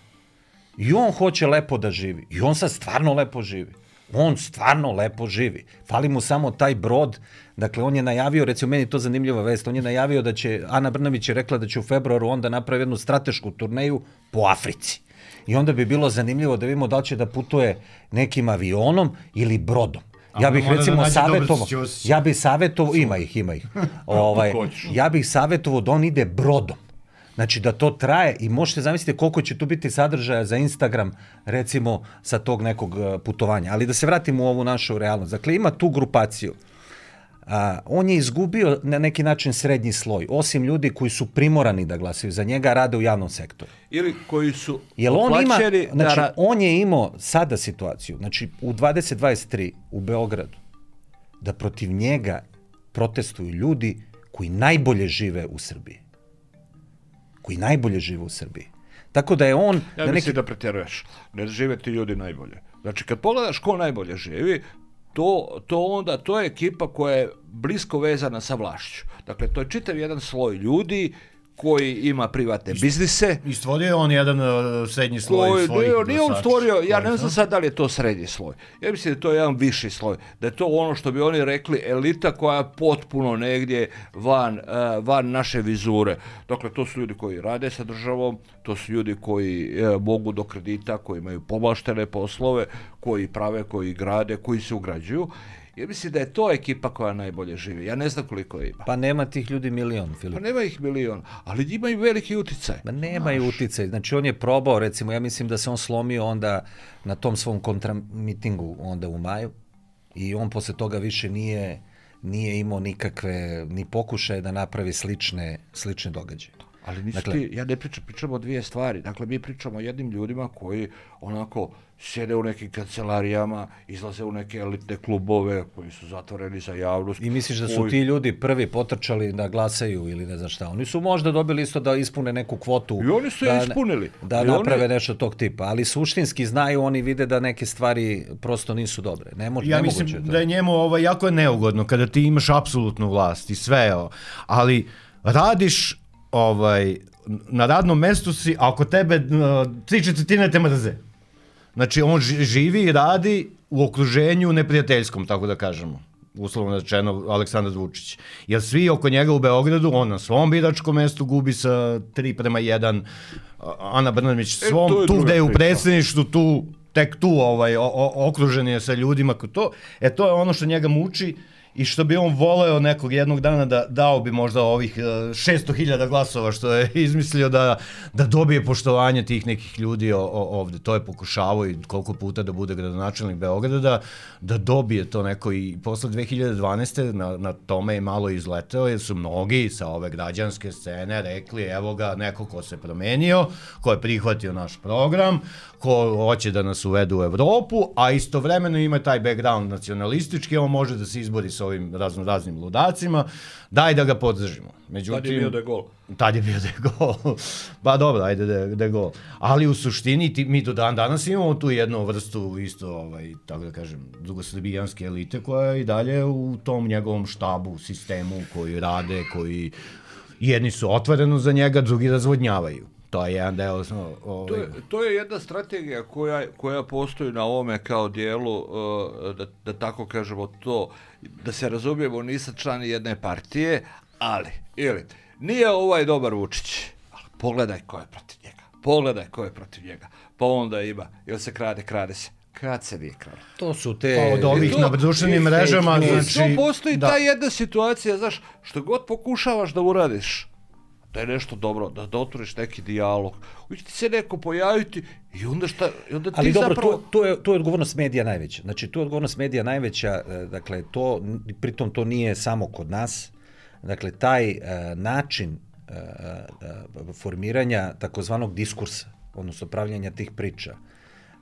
I on hoće lepo da živi. I on sad stvarno lepo živi. On stvarno lepo živi. Fali mu samo taj brod. Dakle, on je najavio, recimo, meni to zanimljiva vest, on je najavio da će, Ana Brnavić je rekla da će u februaru onda napravi jednu stratešku turneju po Africi. I onda bi bilo zanimljivo da vidimo da li će da putuje nekim avionom ili brodom. Ja onda bih da recimo Dobrić Ćosić. ja bih savjetovao, ima ih, ima ih. ovaj, ja bih savjetovao da on ide brodom. Znači da to traje i možete zamisliti koliko će tu biti sadržaja za Instagram recimo sa tog nekog eh, putovanja. Ali da se vratimo u ovu našu realnost. Dakle ima tu grupaciju. A, on je izgubio na neki način srednji sloj, osim ljudi koji su primorani da glasaju za njega, rade u javnom sektoru. Ili koji su Jel on ima, da znači, ra- on je imao sada situaciju, znači u 2023 u Beogradu, da protiv njega protestuju ljudi koji najbolje žive u Srbiji. Koji najbolje žive u Srbiji. Tako da je on... Ja na mislim da pretjeruješ. Ne žive ti ljudi najbolje. Znači, kad pogledaš ko najbolje živi, to, to onda, to je ekipa koja je blisko vezana sa vlašću. Dakle, to je čitav jedan sloj ljudi koji ima privatne biznise, I stvorio je on jedan uh, srednji sloj Sloj, svojih nije, nije on stvorio, ja ne znam sad da li je to srednji sloj. Ja mislim da je to jedan viši sloj. Da je to ono što bi oni rekli elita koja je potpuno negdje van, eh, van naše vizure. Dakle, to su ljudi koji rade sa državom, to su ljudi koji eh, mogu do kredita, koji imaju povlaštene poslove, koji prave, koji grade, koji se ugrađuju. Ja mislim da je to ekipa koja najbolje živi. Ja ne znam koliko je ima. Pa nema tih ljudi milion, Pa Filip. nema ih milion, ali imaju veliki uticaj. Ma nemaju uticaj. Znači on je probao, recimo, ja mislim da se on slomio onda na tom svom kontramitingu onda u maju i on posle toga više nije nije imao nikakve ni pokušaje da napravi slične slične događaje. Ali nisu Dakle- ti, ja ne pričam, pričamo o dvije stvari. Dakle, mi pričamo o jednim ljudima koji onako sjede u nekim kancelarijama, izlaze u neke elitne klubove koji su zatvoreni za javnost. I misliš da su koji- ti ljudi prvi potrčali da glasaju ili ne znam šta? Oni su možda dobili isto da ispune neku kvotu. I oni su je da, ispunili. Da I oni- naprave nešto tog tipa. Ali suštinski znaju, oni vide da neke stvari prosto nisu dobre. Ne može, Ja mislim je to. da je njemu ovaj, jako je neugodno kada ti imaš apsolutnu vlast i sve, ali radiš ovaj, na radnom mestu si, a oko tebe uh, tri četvrtine te mrze. Znači, on ži- živi i radi u okruženju neprijateljskom, tako da kažemo uslovno rečeno Aleksandar Vučić. Jer svi oko njega u Beogradu, on na svom biračkom mestu gubi sa 3 prema 1, Ana Brnabić svom, to je tu gde je u priča. predsjedništvu, tu tek tu ovaj, o, o, okružen je sa ljudima to, e to je ono što njega muči i što bi on voleo nekog jednog dana da dao bi možda ovih e, 600.000 glasova što je izmislio da, da dobije poštovanje tih nekih ljudi ovde. To je pokušavao i koliko puta da bude gradonačelnik Beograda da, da dobije to neko i posle 2012. na, na tome je malo izleteo jer su mnogi sa ove građanske scene rekli evo ga neko ko se promenio, ko je prihvatio naš program, ko hoće da nas uvedu u Evropu, a istovremeno ima taj background nacionalistički, on može da se izbori sa ovim razno raznim ludacima, daj da ga podržimo. Međutim, Tad je bio da je gol. Tad je bio da je gol. pa dobro, ajde da je, da je gol. Ali u suštini ti, mi do dan danas imamo tu jednu vrstu isto, ovaj, tako da kažem, drugosrbijanske elite koja je i dalje u tom njegovom štabu, sistemu koji rade, koji jedni su otvoreno za njega, drugi razvodnjavaju. To je jedan deo... Ovaj... To, je, to je jedna strategija koja, koja postoji na ovome kao dijelu, uh, da, da tako kažemo to, da se razumijemo, nisam član jedne partije, ali, ili, nije ovaj dobar Vučić, ali pogledaj ko je protiv njega, pogledaj ko je protiv njega, pa onda ima, ili se krade, krade se, kad se nije kralo. To su te... Pa od ovih to- na društvenim mrežama, Znači, znači... to postoji da. ta jedna situacija, znaš, što god pokušavaš da uradiš, da je nešto dobro, da, da otvoriš neki dijalog, uvijek ti se neko pojaviti i onda šta, i onda ti Ali dobro, zapravo... to, to, je, to je odgovornost medija najveća. Znači, tu je odgovornost medija najveća, e, dakle, to, pritom to nije samo kod nas, dakle, taj e, način e, e, formiranja takozvanog diskursa, odnosno pravljanja tih priča,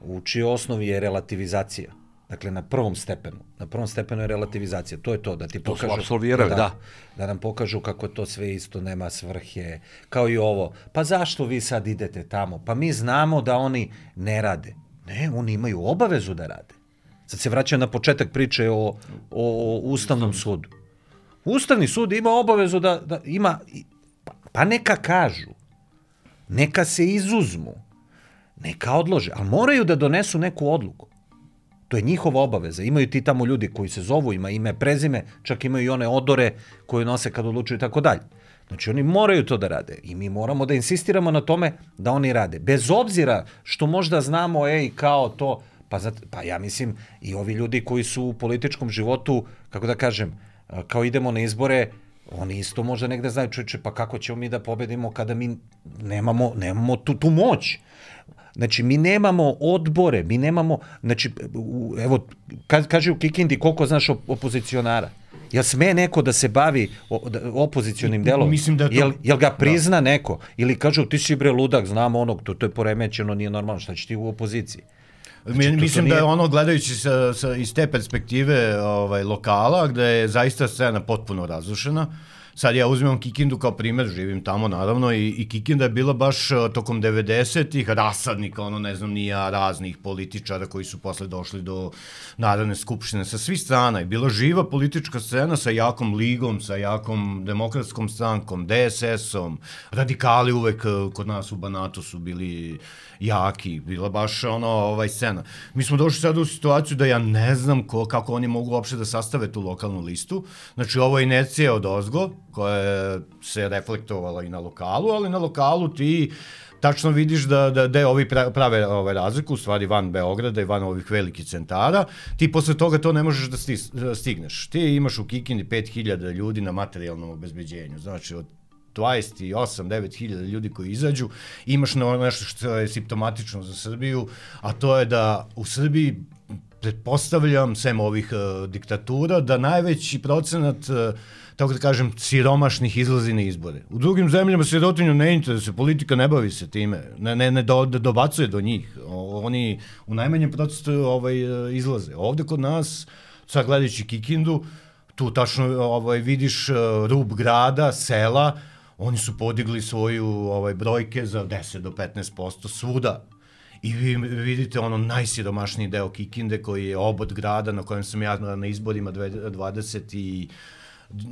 u čijoj osnovi je relativizacija. Dakle, na prvom stepenu. Na prvom stepenu je relativizacija. To je to, da ti To su pokažu... apsolvirali, da. Da nam pokažu kako to sve isto, nema svrhe, kao i ovo. Pa zašto vi sad idete tamo? Pa mi znamo da oni ne rade. Ne, oni imaju obavezu da rade. Sad se vraćam na početak priče o, o, o Ustavnom sudu. Ustavni sud ima obavezu da, da ima, pa, pa neka kažu, neka se izuzmu, neka odlože, ali moraju da donesu neku odluku. To je njihova obaveza. Imaju ti tamo ljudi koji se zovu, ima ime, prezime, čak imaju i one odore koje nose kad odlučuju i tako dalje. Znači oni moraju to da rade i mi moramo da insistiramo na tome da oni rade. Bez obzira što možda znamo, ej, kao to, pa, zat, pa ja mislim i ovi ljudi koji su u političkom životu, kako da kažem, kao idemo na izbore, oni isto možda negde znaju, čuče, pa kako ćemo mi da pobedimo kada mi nemamo, nemamo tu, tu moć. Znači, mi nemamo odbore, mi nemamo, znači, evo, ka, kaže u Kikindi koliko znaš op opozicionara. Jel sme neko da se bavi da, opozicionim delom? Mislim da je to- Jel, jel ga prizna da. neko? Ili kažu, ti si bre ludak, znam onog, to, to je poremećeno, nije normalno, šta će ti u opoziciji? Znači, to- to mislim da nije- je ono gledajući sa, sa, iz te perspektive ovaj, lokala, gde je zaista scena potpuno razrušena, Sad ja uzimam Kikindu kao primer, živim tamo naravno i, i Kikinda je bila baš eh, tokom 90-ih rasadnika, ono ne znam nija, raznih političara koji su posle došli do Narodne skupštine sa svih strana. I bila živa politička scena sa jakom ligom, sa jakom demokratskom strankom, DSS-om, radikali uvek eh, kod nas u Banatu su bili jaki, bila baš ono ovaj scena. Mi smo došli sada u situaciju da ja ne znam ko, kako oni mogu uopšte da sastave tu lokalnu listu. Znači ovo je inercija od ozgo koja se reflektovala i na lokalu, ali na lokalu ti tačno vidiš da, da, da ovi pra- prave ovaj razliku, u stvari van Beograda i van ovih velikih centara, ti posle toga to ne možeš da stis, da stigneš. Ti imaš u Kikindi 5000 ljudi na materijalnom obezbeđenju, znači od 28-9 hiljada ljudi koji izađu, imaš na nešto što je simptomatično za Srbiju, a to je da u Srbiji pretpostavljam, sem ovih uh, diktatura, da najveći procenat, uh, tako da kažem, siromašnih izlazi na izbore. U drugim zemljama sirotinju ne interesuje, politika ne bavi se time, ne, ne, ne do, da dobacuje do njih. O, oni u najmanjem procentu ovaj, uh, izlaze. Ovde kod nas, sad gledajući Kikindu, tu tačno ovaj, vidiš uh, rub grada, sela, oni su podigli svoju ovaj brojke za 10 do 15% svuda. I vi vidite ono najsiromašniji deo Kikinde koji je obod grada na kojem sam ja na, izborima dve- 20 i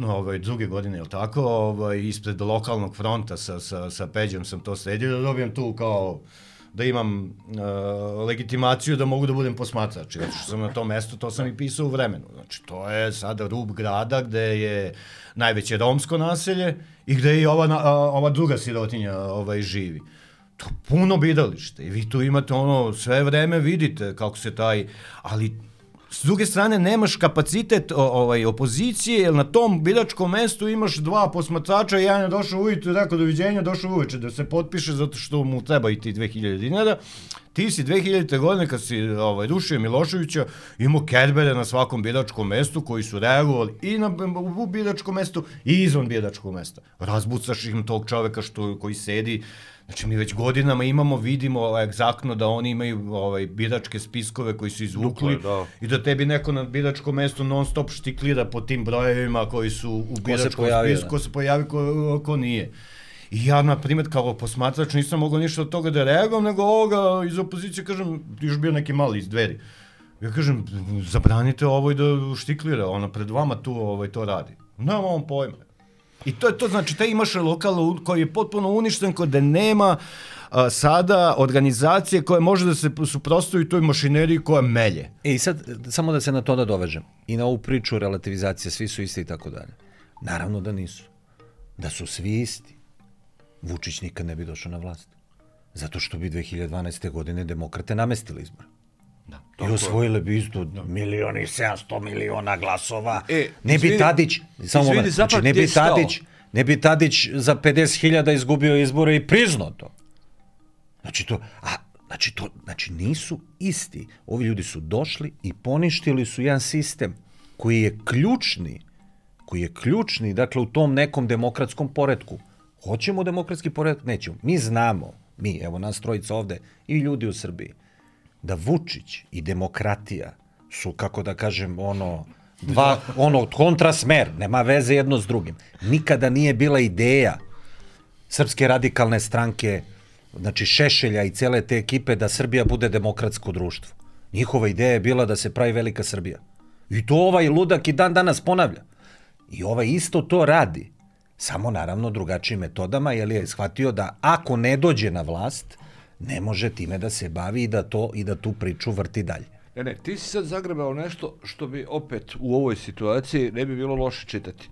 ovaj, druge godine, je tako, ovaj, ispred lokalnog fronta sa, sa, sa Peđom sam to sredio, da dobijem tu kao da imam uh, legitimaciju da mogu da budem posmatrač. Zato što sam na tom mestu, to sam i pisao u vremenu. Znači, to je sada rub grada gde je najveće romsko naselje i gde i ova, a, ova druga sirotinja ovaj, živi. To puno bidalište i vi tu imate ono, sve vreme vidite kako se taj, ali S druge strane, nemaš kapacitet ovaj, opozicije, jer na tom biračkom mestu imaš dva posmatrača, jedan je došao ujutru i rekao doviđenja, došao uveče da se potpiše zato što mu treba i ti 2000 dinara. Ti si 2000. godine kad si ovaj, rušio Miloševića imao kerbere na svakom biračkom mestu koji su reagovali i na u biračkom mestu i izvan biračkog mesta. Razbucaš im tog čoveka što, koji sedi Znači, mi već godinama imamo, vidimo ovaj, egzaktno da oni imaju ovaj, biračke spiskove koji su izvukli Duplo, da. i da tebi neko na biračkom mestu non stop štiklira po tim brojevima koji su u biračkom pojavio, spisku, da. ko se pojavi, ko, ko nije. I ja, na primjer, kao posmatrač nisam mogao ništa od toga da reagujem, nego ovoga iz opozicije, kažem, još bio neki mali iz dveri. Ja kažem, zabranite ovoj da štiklira, ona pred vama tu ovaj, to radi. Nema on pojma. I to je to, znači, taj imaš lokal koji je potpuno uništen, kod nema a, sada organizacije koje može da se suprostoji toj mašineriji koja melje. E, i sad, samo da se na to da dovežem. I na ovu priču relativizacije, svi su isti i tako dalje. Naravno da nisu. Da su svi isti. Vučić nikad ne bi došao na vlast. Zato što bi 2012. godine demokrate namestili izbor. Da, I osvojile bi isto da. milioni i 700 miliona glasova. E, ne bi Tadić, samo moment, znači, ne bi Tadić, ne bi Tadić za 50.000 izgubio izbore i priznao to. Znači to, a, znači to, znači nisu isti. Ovi ljudi su došli i poništili su jedan sistem koji je ključni, koji je ključni, dakle, u tom nekom demokratskom poredku. Hoćemo demokratski poredak? Nećemo. Mi znamo, mi, evo nas trojica ovde, i ljudi u Srbiji, da Vučić i demokratija su, kako da kažem, ono, dva, ono, kontrasmer, nema veze jedno s drugim. Nikada nije bila ideja Srpske radikalne stranke, znači Šešelja i cele te ekipe da Srbija bude demokratsko društvo. Njihova ideja je bila da se pravi velika Srbija. I to ovaj ludak i dan danas ponavlja. I ovaj isto to radi. Samo naravno drugačijim metodama, jer je shvatio da ako ne dođe na vlast, ne može time da se bavi i da to i da tu priču vrti dalje. Ne, ne, ti si sad zagrebao nešto što bi opet u ovoj situaciji ne bi bilo loše čitati.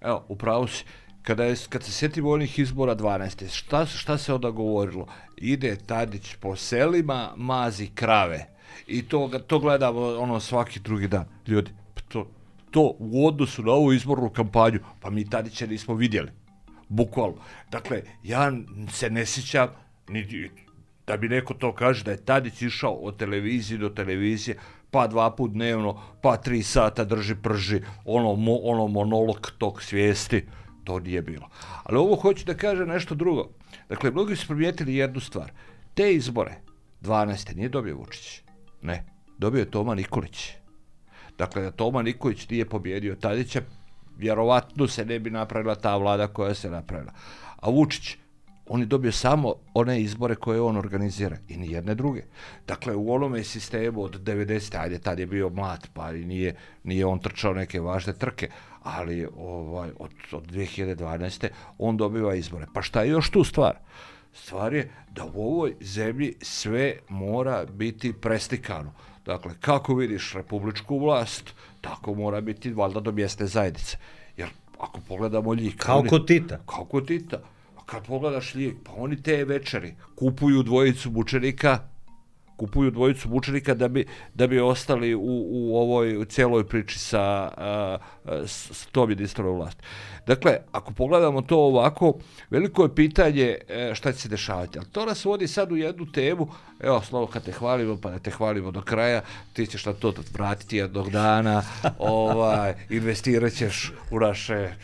Evo, upravo si. Kada, je, kad se setimo onih izbora 12. Šta, šta se onda govorilo? Ide Tadić po selima, mazi krave. I to, to gledamo ono svaki drugi dan. Ljudi, to, to u odnosu na ovu izbornu kampanju, pa mi Tadića nismo vidjeli. Bukvalno. Dakle, ja se ne sjećam da bi neko to kaže da je Tadić išao od televizije do televizije, pa dva put dnevno, pa tri sata drži prži, ono, mo, ono monolog tog svijesti, to nije bilo. Ali ovo hoću da kaže nešto drugo. Dakle, mnogi su primijetili jednu stvar. Te izbore, 12. nije dobio Vučić. Ne, dobio je Toma Nikolić. Dakle, da Toma Nikolić nije pobjedio Tadića, vjerovatno se ne bi napravila ta vlada koja se napravila. A Vučić, on je dobio samo one izbore koje on organizira i ni jedne druge. Dakle, u onome sistemu od 90. ajde, tad je bio mlad, pa i nije, nije on trčao neke važne trke, ali ovaj, od, od 2012. on dobiva izbore. Pa šta je još tu stvar? Stvar je da u ovoj zemlji sve mora biti prestikano. Dakle, kako vidiš republičku vlast, tako mora biti valjda do mjesne zajednice. Jer ako pogledamo njih... Kao kod Tita. Kao kod Tita kad pogledaš lijek, pa oni te večeri kupuju dvojicu mučenika, kupuju dvojicu mučenika da bi, da bi ostali u, u ovoj u cijeloj priči sa, a, s, s tom jedinstvenom vlast. Dakle, ako pogledamo to ovako, veliko je pitanje e, šta će se dešavati. Ali to nas vodi sad u jednu temu, evo, slovo, kad te hvalimo, pa da te hvalimo do kraja, ti ćeš na to vratiti jednog dana, ovaj, investirat ćeš u naše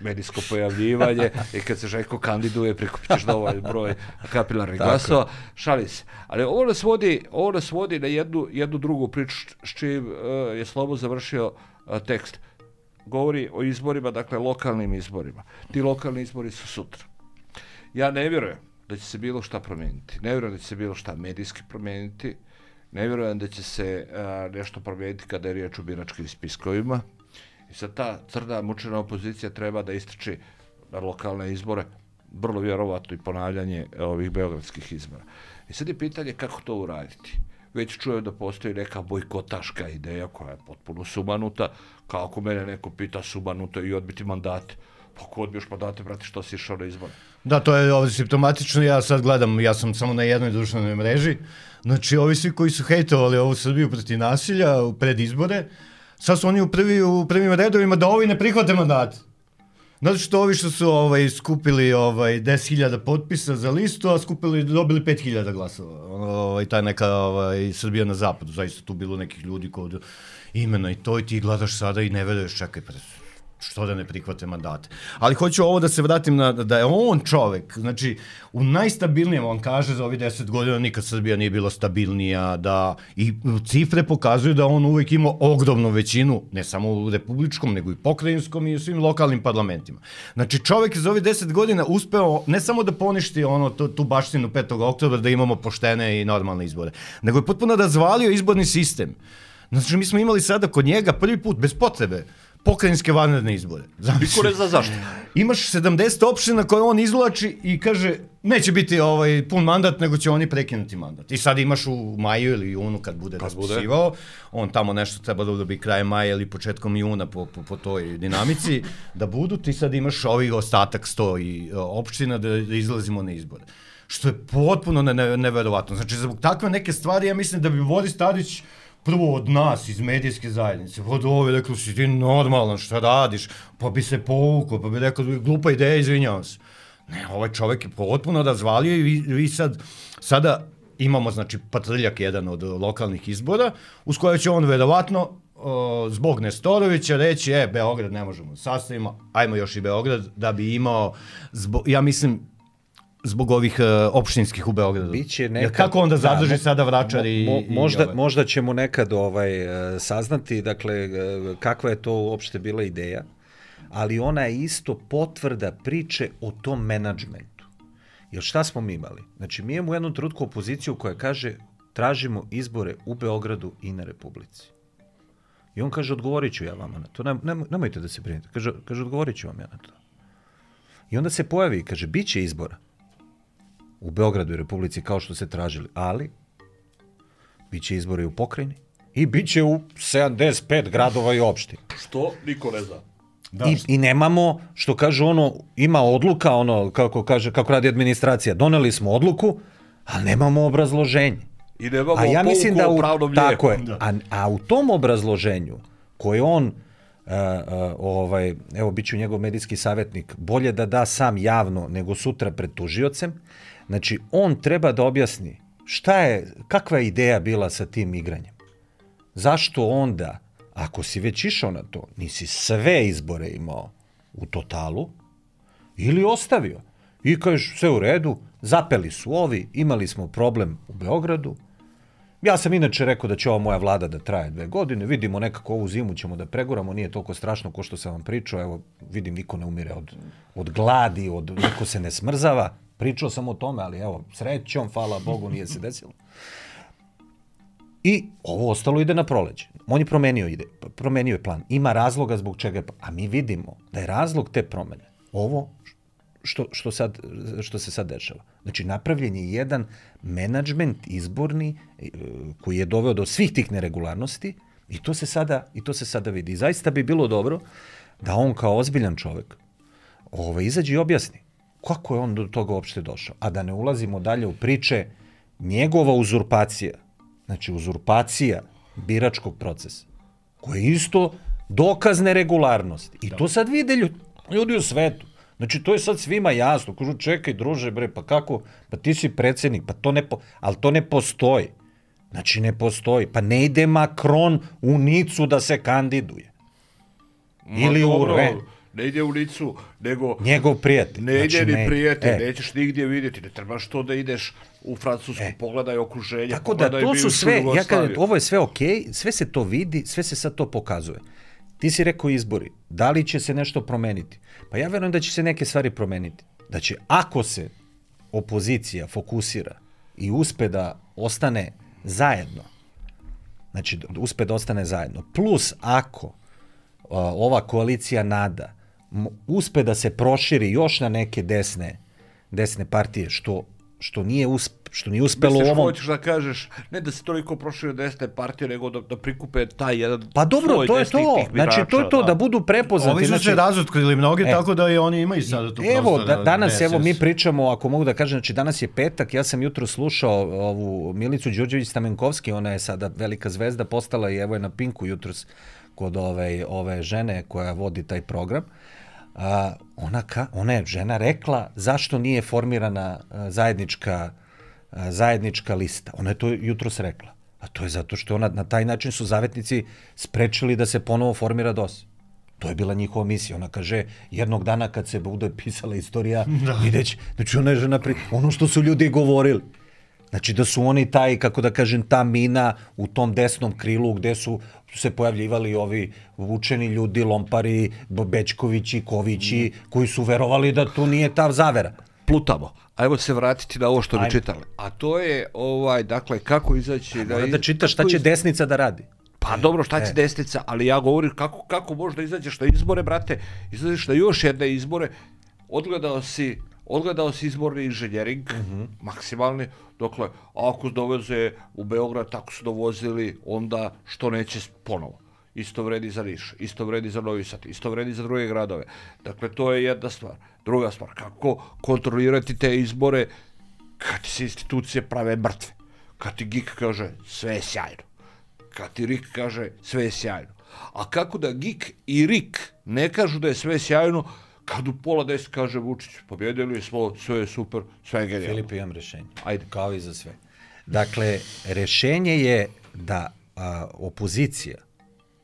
medijsko pojavljivanje i kad se Željko kandiduje prikupit ćeš dovolj broj kapilarnih glasova. Šali se. Ali ovo nas vodi, ovo nas vodi na jednu, jednu drugu priču s čim uh, je Slobo završio uh, tekst. Govori o izborima, dakle lokalnim izborima. Ti lokalni izbori su sutra. Ja ne vjerujem da će se bilo šta promijeniti. Ne vjerujem da će se bilo šta medijski promijeniti. Ne vjerujem da će se uh, nešto promijeniti kada je riječ o biračkim spiskovima I sad ta crda mučena opozicija treba da istrči na lokalne izbore, vrlo vjerovatno i ponavljanje ovih beogradskih izbora. I sad je pitanje kako to uraditi. Već čujem da postoji neka bojkotaška ideja koja je potpuno sumanuta, kao ako mene neko pita sumanuto i odbiti mandate. Pa ko odbiješ mandate, brate, što si išao na izbore? Da, to je ovo simptomatično, ja sad gledam, ja sam samo na jednoj društvenoj mreži, znači ovi svi koji su hejtovali ovu Srbiju proti nasilja pred izbore, sad su oni u, prvi, u prvim redovima da ovi ne prihvate mandat. Zato što ovi što su ovaj, skupili ovaj, 10.000 potpisa za listu, a skupili, dobili 5.000 glasova. Ovaj, ta neka ovaj, Srbija na zapadu, zaista tu bilo nekih ljudi kod imena i to i ti gledaš sada i ne veruješ, čekaj, pre, što da ne prihvate mandate. Ali hoću ovo da se vratim na, da je on čovek, znači, u najstabilnijem, on kaže, za ovih deset godina nikad Srbija nije bila stabilnija, da i cifre pokazuju da on uvek ima ogromnu većinu, ne samo u republičkom, nego i pokrajinskom i u svim lokalnim parlamentima. Znači, čovek za ovih deset godina uspeo ne samo da poništi ono, tu, tu baštinu 5. oktobra, da imamo poštene i normalne izbore, nego je potpuno razvalio izborni sistem. Znači, mi smo imali sada kod njega prvi put, bez potrebe, pokrajinske vanredne izbore. Niko ne zna zašto. Imaš 70 opština koje on izvlači i kaže neće biti ovaj pun mandat, nego će oni prekinuti mandat. I sad imaš u maju ili junu kad bude Kad bude. raspisivao, on tamo nešto treba da bi krajem maja ili početkom juna po, po, po toj dinamici, da budu, ti sad imaš ovih ostatak 100 i, e, opština da, da izlazimo na izbore. Što je potpuno ne, ne, neverovatno. Znači, zbog takve neke stvari, ja mislim da bi Boris Tadić prvo od nas iz medijske zajednice, od ove rekao si ti normalan, šta radiš, pa bi se povukao, pa bi rekao glupa ideja, izvinjavam se. Ne, ovaj čovek je potpuno razvalio i vi, vi sad, sada imamo znači patrljak jedan od lokalnih izbora, uz koje će on verovatno o, zbog Nestorovića reći, e, Beograd ne možemo da sastavimo, ajmo još i Beograd, da bi imao, zbog, ja mislim, zbog ovih uh, opštinskih u Beogradu. Biće Jer nekad, kako onda zadrži mo- sada vračar i, mo- i možda, ovaj? možda ćemo nekad ovaj e, saznati dakle e, kakva je to uopšte bila ideja, ali ona je isto potvrda priče o tom menadžmentu. Jer šta smo mi imali? Znači, mi imamo u jednom trenutku opoziciju koja kaže tražimo izbore u Beogradu i na Republici. I on kaže, odgovorit ću ja vama na to. Nem, nem, nemojte da se brinete. Kaže, kaže, odgovorit ću vam ja na to. I onda se pojavi i kaže, bit će izbora u Beogradu i Republici kao što se tražili, ali bit će izbori u pokrajini i bit će u 75 gradova i opština. Što niko ne zna. Da, I, I nemamo, što kaže ono, ima odluka, ono, kako, kaže, kako radi administracija, doneli smo odluku, ali nemamo obrazloženje. I nemamo A ja mislim da u, pravnom lijeku. tako je, Da. a, a u tom obrazloženju koje on Uh, uh, ovaj, evo, bit ću njegov medijski savjetnik, bolje da da sam javno nego sutra pred tužiocem. Znači, on treba da objasni šta je, kakva je ideja bila sa tim igranjem. Zašto onda, ako si već išao na to, nisi sve izbore imao u totalu, ili ostavio. I kažeš, sve u redu, zapeli su ovi, imali smo problem u Beogradu, Ja sam inače rekao da će ova moja vlada da traje dve godine, vidimo nekako ovu zimu ćemo da preguramo, nije toliko strašno ko što sam vam pričao, evo vidim niko ne umire od, od gladi, od, niko se ne smrzava, pričao sam o tome, ali evo, srećom, hvala Bogu, nije se desilo. I ovo ostalo ide na proleđe. On je promenio, ide, promenio je plan. Ima razloga zbog čega je, a mi vidimo da je razlog te promene ovo što, što, sad, što se sad dešava. Znači, napravljen je jedan menadžment izborni e, koji je doveo do svih tih neregularnosti i to se sada, i to se sada vidi. I zaista bi bilo dobro da on kao ozbiljan čovek ovaj, izađe i objasni kako je on do toga uopšte došao. A da ne ulazimo dalje u priče njegova uzurpacija, znači uzurpacija biračkog procesa, koja je isto dokaz neregularnosti. I to sad vide ljudi, ljudi u svetu. Znači, to je sad svima jasno. Kažu, čekaj, druže, bre, pa kako? Pa ti si predsednik, pa to ne, po... ali to ne postoji. Znači, ne postoji. Pa ne ide Macron u Nicu da se kandiduje. Ili u dobro, Re. Ne ide u licu, nego Njegov prijatelj. ne ide ni prijatelj, E, nećeš nigdje vidjeti, ne trebaš to da ideš u Francusku, pogledaj okruženje, Tako da to su sve, ja kažem, ovo je sve okej, sve se to vidi, sve se sad to pokazuje. Ti si rekao izbori, da li će se nešto promeniti? Pa ja verujem da će se neke stvari promeniti. Da će, ako se opozicija fokusira i uspe da ostane zajedno, znači uspe da ostane zajedno, plus ako ova koalicija nada uspe da se proširi još na neke desne desne partije što što nije usp, što nije uspelo u Misliš, ovom hoćeš da kažeš, ne da se toliko prošire desne partije, nego da, da prikupe taj jedan Pa dobro, to je to. tih Znači, to je birača, to, da budu prepoznati. Ovi su znači, se razotkrili mnogi, E. tako da i oni imaju sada tu Evo, prostora da, danas, DSS. evo, mi pričamo, ako mogu da kažem, znači danas je petak, ja sam jutro slušao ovu Milicu Đurđević Stamenkovski, ona je sada velika zvezda, postala i evo je na Pinku jutros kod ove, ove žene koja vodi taj program. A, ona, ka, ona je žena rekla zašto nije formirana a, zajednička, a, zajednička lista. Ona je to jutros rekla. A to je zato što ona, na taj način su zavetnici sprečili da se ponovo formira DOS. To je bila njihova misija. Ona kaže, jednog dana kad se bude pisala istorija, da. videć, znači ona je žena, pri... ono što su ljudi govorili. Znači da su oni taj, kako da kažem, ta mina u tom desnom krilu gde su se pojavljivali ovi vučeni ljudi, lompari, Bečkovići, Kovići, koji su verovali da tu nije ta zavera. Plutamo. Ajmo se vratiti na ovo što bi čitali. A to je, ovaj, dakle, kako izaći... Mora da čita šta će desnica da radi. Pa dobro, šta će e. desnica, ali ja govorim kako, kako možda izađeš na izbore, brate, izađeš na još jedne izbore, odgledao si odgledao si izborni inženjering, mm -hmm. maksimalni, dokle, ako doveze u Beograd, tako su dovozili, onda što neće ponovo. Isto vredi za Niš, isto vredi za Novi Sad, isto vredi za druge gradove. Dakle, to je jedna stvar. Druga stvar, kako kontrolirati te izbore kad se institucije prave mrtve. Kad ti GIK kaže sve je sjajno. Kad ti RIK kaže sve je sjajno. A kako da GIK i RIK ne kažu da je sve sjajno, kad u pola deset kaže Vučić, pobjedili smo, sve je super, sve je genijalno. Filip, imam rešenje. Ajde. Kao i za sve. Dakle, rešenje je da a, opozicija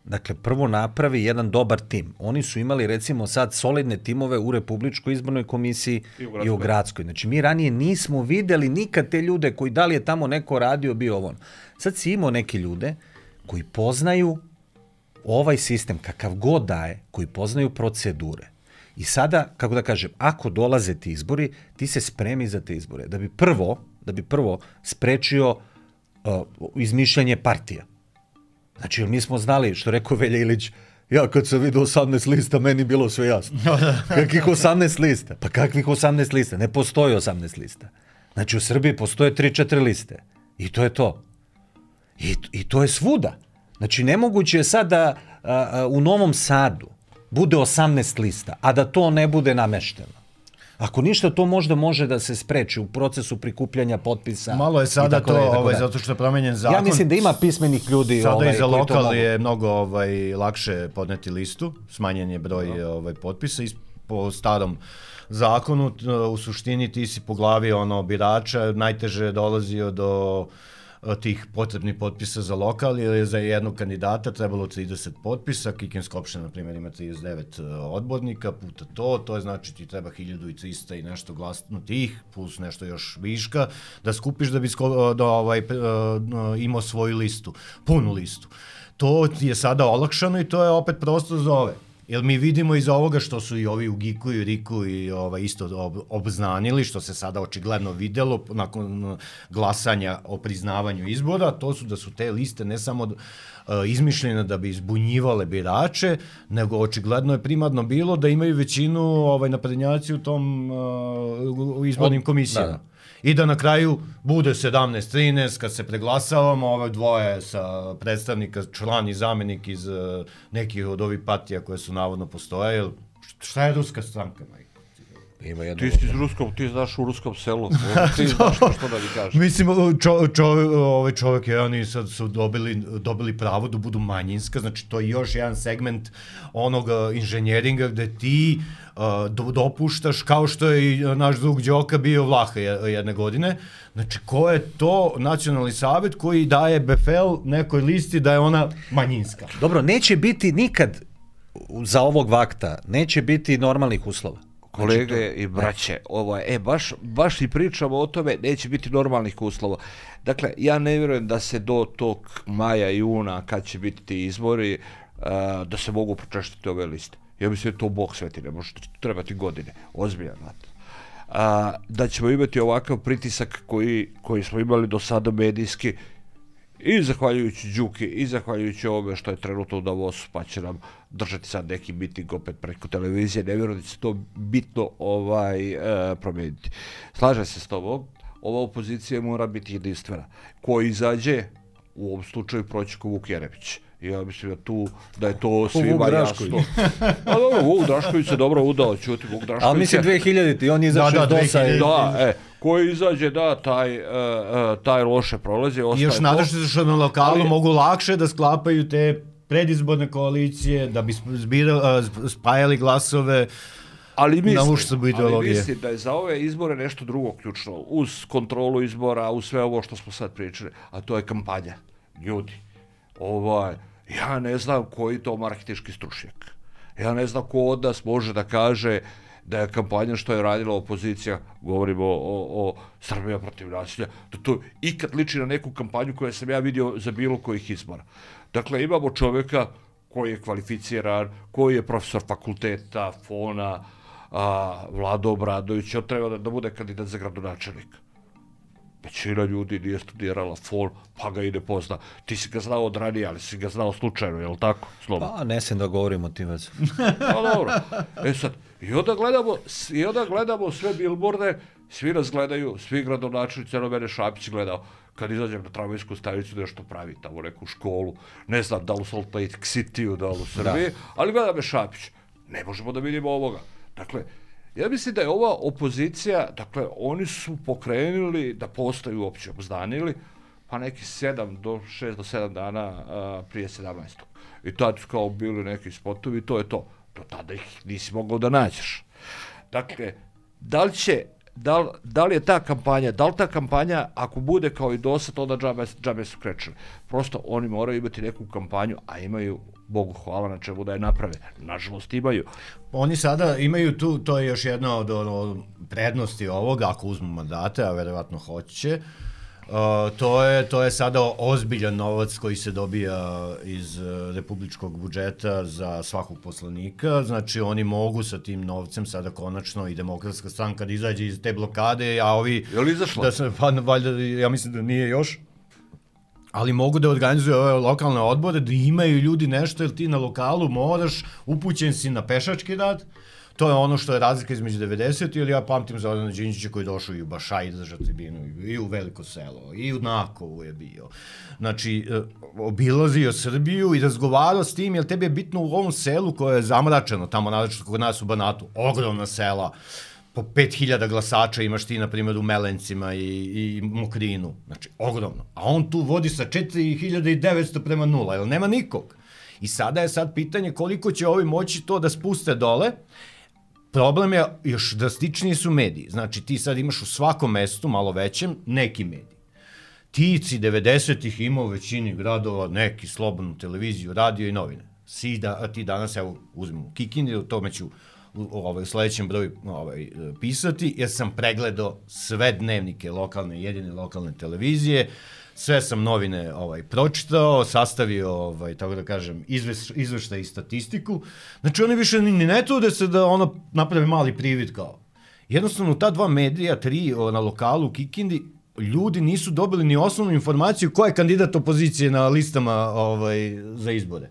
Dakle, prvo napravi jedan dobar tim. Oni su imali, recimo, sad solidne timove u Republičkoj izbornoj komisiji i u, i u gradskoj. Znači, mi ranije nismo videli nikad te ljude koji da li je tamo neko radio, bio ovo. Sad si imao neke ljude koji poznaju ovaj sistem, kakav god daje, koji poznaju procedure. I sada, kako da kažem, ako dolaze ti izbori, ti se spremi za te izbore. Da bi prvo, da bi prvo sprečio uh, izmišljanje partija. Znači, mi smo znali, što rekao Velja Ilić, ja kad sam vidio 18 lista, meni bilo sve jasno. Kakvih 18 lista? Pa kakvih 18 lista? Ne postoji 18 lista. Znači, u Srbiji postoje 3-4 liste. I to je to. I, I to je svuda. Znači, nemoguće je sad da a, a, u Novom Sadu bude 18 lista, a da to ne bude namešteno. Ako ništa, to možda može da se spreči u procesu prikupljanja potpisa. Malo je sada to, ovaj, zato što je promenjen zakon. Ja mislim da ima pismenih ljudi sada ovaj, i za lokal je mnogo ovaj, lakše podneti listu, smanjen je broj no. ovaj, potpisa i po starom zakonu u suštini ti si po glavi ono birača najteže je dolazio do tih potrebnih potpisa za lokal, jer je za jednog kandidata trebalo 30 potpisa, Kikinska opština, na primjer, ima 39 e, odbornika, puta to, to je znači ti treba 1300 i nešto glasno tih, plus nešto još viška, da skupiš da bi sko, da, ovaj, e, imao svoju listu, punu listu. To je sada olakšano i to je opet prostor za ove. Jer mi vidimo iz ovoga što su i ovi u Giku i Riku i ovaj, isto ob, obznanili, što se sada očigledno videlo nakon glasanja o priznavanju izbora, to su da su te liste ne samo uh, izmišljene da bi izbunjivale birače, nego očigledno je primarno bilo da imaju većinu ovaj, naprednjaci u tom uh, izbornim komisijama. Da, da i da na kraju bude 17-13 kad se preglasavamo, ove dvoje sa predstavnika, član i zamenik iz uh, nekih od ovih partija koje su navodno postoje. Šta je ruska stranka, majka? Ima jedno... Ti si iz ruskom, ti znaš u ruskom selu. Ti znaš što da mi kažeš. Mislim, čo, čo, ovaj čovjek je, oni sad su dobili, dobili pravo da budu manjinska, znači to je još jedan segment onog inženjeringa gde ti uh, dopuštaš, kao što je i naš drug Đoka bio Vlaha jedne godine. Znači, ko je to nacionalni savjet koji daje BFL nekoj listi da je ona manjinska? Dobro, neće biti nikad za ovog vakta, neće biti normalnih uslova. Kolege znači to, i braće, ovo je, e, baš, baš i pričamo o tome, neće biti normalnih uslova. Dakle, ja ne vjerujem da se do tog maja, juna, kad će biti ti izbori, uh, da se mogu pročeštiti ove liste. Ja mislim da to Bog sveti, ne može trebati godine, ozbiljan znate. A, da ćemo imati ovakav pritisak koji, koji smo imali do sada medijski, i zahvaljujući Đuki i zahvaljujući ovome što je trenutno u Davosu pa će nam držati sad neki miting opet preko televizije ne vjerujem da će to bitno ovaj e, promijeniti slažem se s tobom ova opozicija mora biti jedinstvena ko izađe u ovom slučaju proći ko Vuk Jerebić ja mislim da tu da je to svima jasno. A dobro, Vuk Drašković se dobro udao, čuti Vuk Drašković. Ali mislim 2000 on izašao da, da, dosa. Da, e, ko izađe, da, taj, uh, taj loše prolazi. I još nadaš se što na lokalu ali, mogu lakše da sklapaju te predizborne koalicije, da bi zbira, uh, spajali glasove ali mislim, ali mislim da je za ove izbore nešto drugo ključno, uz kontrolu izbora, uz sve ovo što smo sad pričali, a to je kampanja. Ljudi, ovaj, ja ne znam koji to marketički stručnjak. Ja ne znam ko od nas može da kaže da je kampanja što je radila opozicija, govorimo o, o, o Srbija protiv nasilja, da to ikad liči na neku kampanju koju sam ja vidio za bilo kojih izbora. Dakle, imamo čoveka koji je kvalificiran, koji je profesor fakulteta, fona, a, Vlado Obradović, on treba da, da bude kandidat za gradonačelnika. Većina ljudi nije studirala fol, pa ga i ne pozna. Ti si ga znao od ranije, ali si ga znao slučajno, je li tako? Slobo. Pa, ne sam da govorim o tim već. Pa dobro. E sad, i onda gledamo, i onda gledamo sve bilborde, svi nas gledaju, svi gradonačelnici, eno mene Šapić gledao, kad izađem na tramvajsku stanicu nešto pravi tamo neku školu, ne znam da li u Salt Lake City-u, da li u Srbiji, da. ali gleda me Šapić. Ne možemo da vidimo ovoga. Dakle, Ja mislim da je ova opozicija, dakle, oni su pokrenuli da postaju uopće obzdanili, pa neki 7 do 6 do 7 dana a, prije 17. I tad su kao bili neki spotovi to je to. Do tada ih nisi mogao da nađeš. Dakle, da li će da li, da li je ta kampanja, da li ta kampanja, ako bude kao i dosad, onda džabe, džabe su krečili. Prosto oni moraju imati neku kampanju, a imaju Bogu hvala na čemu da je naprave. Nažalost imaju. Oni sada imaju tu, to je još jedna od, od prednosti ovoga, ako uzmu mandate, a verovatno hoće, Uh, to je to je sada ozbiljan novac koji se dobija iz uh, republičkog budžeta za svakog poslanika. Znači oni mogu sa tim novcem sada konačno i demokratska stranka da izađe iz te blokade, a ovi Je li izašla? Da se pa valjda ja mislim da nije još ali mogu da organizuju ove lokalne odbore, da imaju ljudi nešto, jer ti na lokalu moraš, upućen si na pešački rad, to je ono što je razlika između 90 ili ja pamtim Zorana Đinđića koji došao i u Bašaj za tribinu, i u Veliko selo, i u Nakovu je bio. Znači, e, obilazio Srbiju i razgovarao s tim, jer tebi je bitno u ovom selu koje je zamračeno, tamo naravno kod nas u Banatu, ogromna sela, po 5000 glasača imaš ti, na primjer, u Melencima i, i Mokrinu. Znači, ogromno. A on tu vodi sa 4900 prema nula, jer nema nikog. I sada je sad pitanje koliko će ovi moći to da spuste dole. Problem je, još drastičniji su mediji. Znači, ti sad imaš u svakom mestu, malo većem, neki mediji. Tici 90-ih imao većini gradova neki slobodnu televiziju, radio i novine. Si da, ti danas, evo, uzmemo Kikindi, o tome ću u ovaj, sledećem broju ovaj, pisati, jer sam pregledao sve dnevnike lokalne, jedine lokalne televizije, sve sam novine ovaj pročitao, sastavio ovaj tako da kažem izveš, izveštaj i statistiku. Znači oni više ni, ni ne trude se da ono naprave mali privid kao. Jednostavno ta dva medija, tri o, na lokalu u Kikindi, ljudi nisu dobili ni osnovnu informaciju ko je kandidat opozicije na listama ovaj za izbore.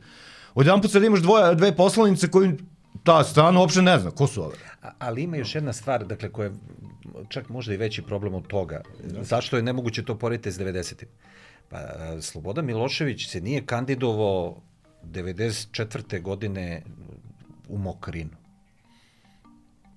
Odjedan put sad imaš dvoje, dve poslanice koji ta strana uopšte ne zna ko su ove. A, ali ima još jedna stvar, dakle, koja je čak možda i veći problem od toga. Zašto je nemoguće to porediti s 90. Pa, Sloboda Milošević se nije kandidovao 94. godine u Mokrinu.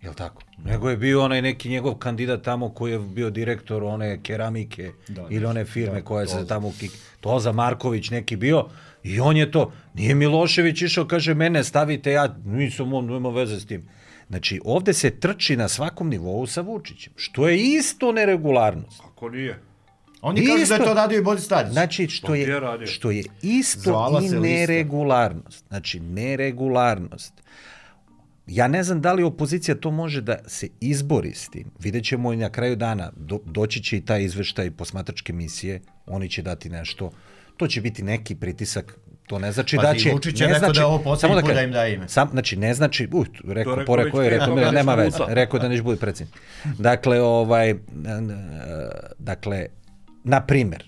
Jel tako? Nego je bio onaj neki njegov kandidat tamo koji je bio direktor one keramike da, ili one firme da, koja se tamo kik... Toza Marković neki bio i on je to. Nije Milošević išao, kaže, mene stavite, ja nisam on, nema veze s tim. Znači, ovde se trči na svakom nivou sa Vučićem, što je isto neregularnost. Kako nije? Oni isto, kažu da je to radio i Boris Tadić. Znači, što je, što je isto Zvala i neregularnost. Znači, neregularnost. Ja ne znam da li opozicija to može da se izbori s tim. Vidjet ćemo i na kraju dana. Do, doći će i taj izveštaj posmatračke misije. Oni će dati nešto. To će biti neki pritisak To ne znači pa, da će... Vučić je rekao znači, da ovo posljednji da, da im da ime. Sam, znači, ne znači... Uh, rekao, rekao porekao je, rekao, rekao, nema veze. Rekao da neće bude predsjednik. Dakle, ovaj... Dakle, na primer,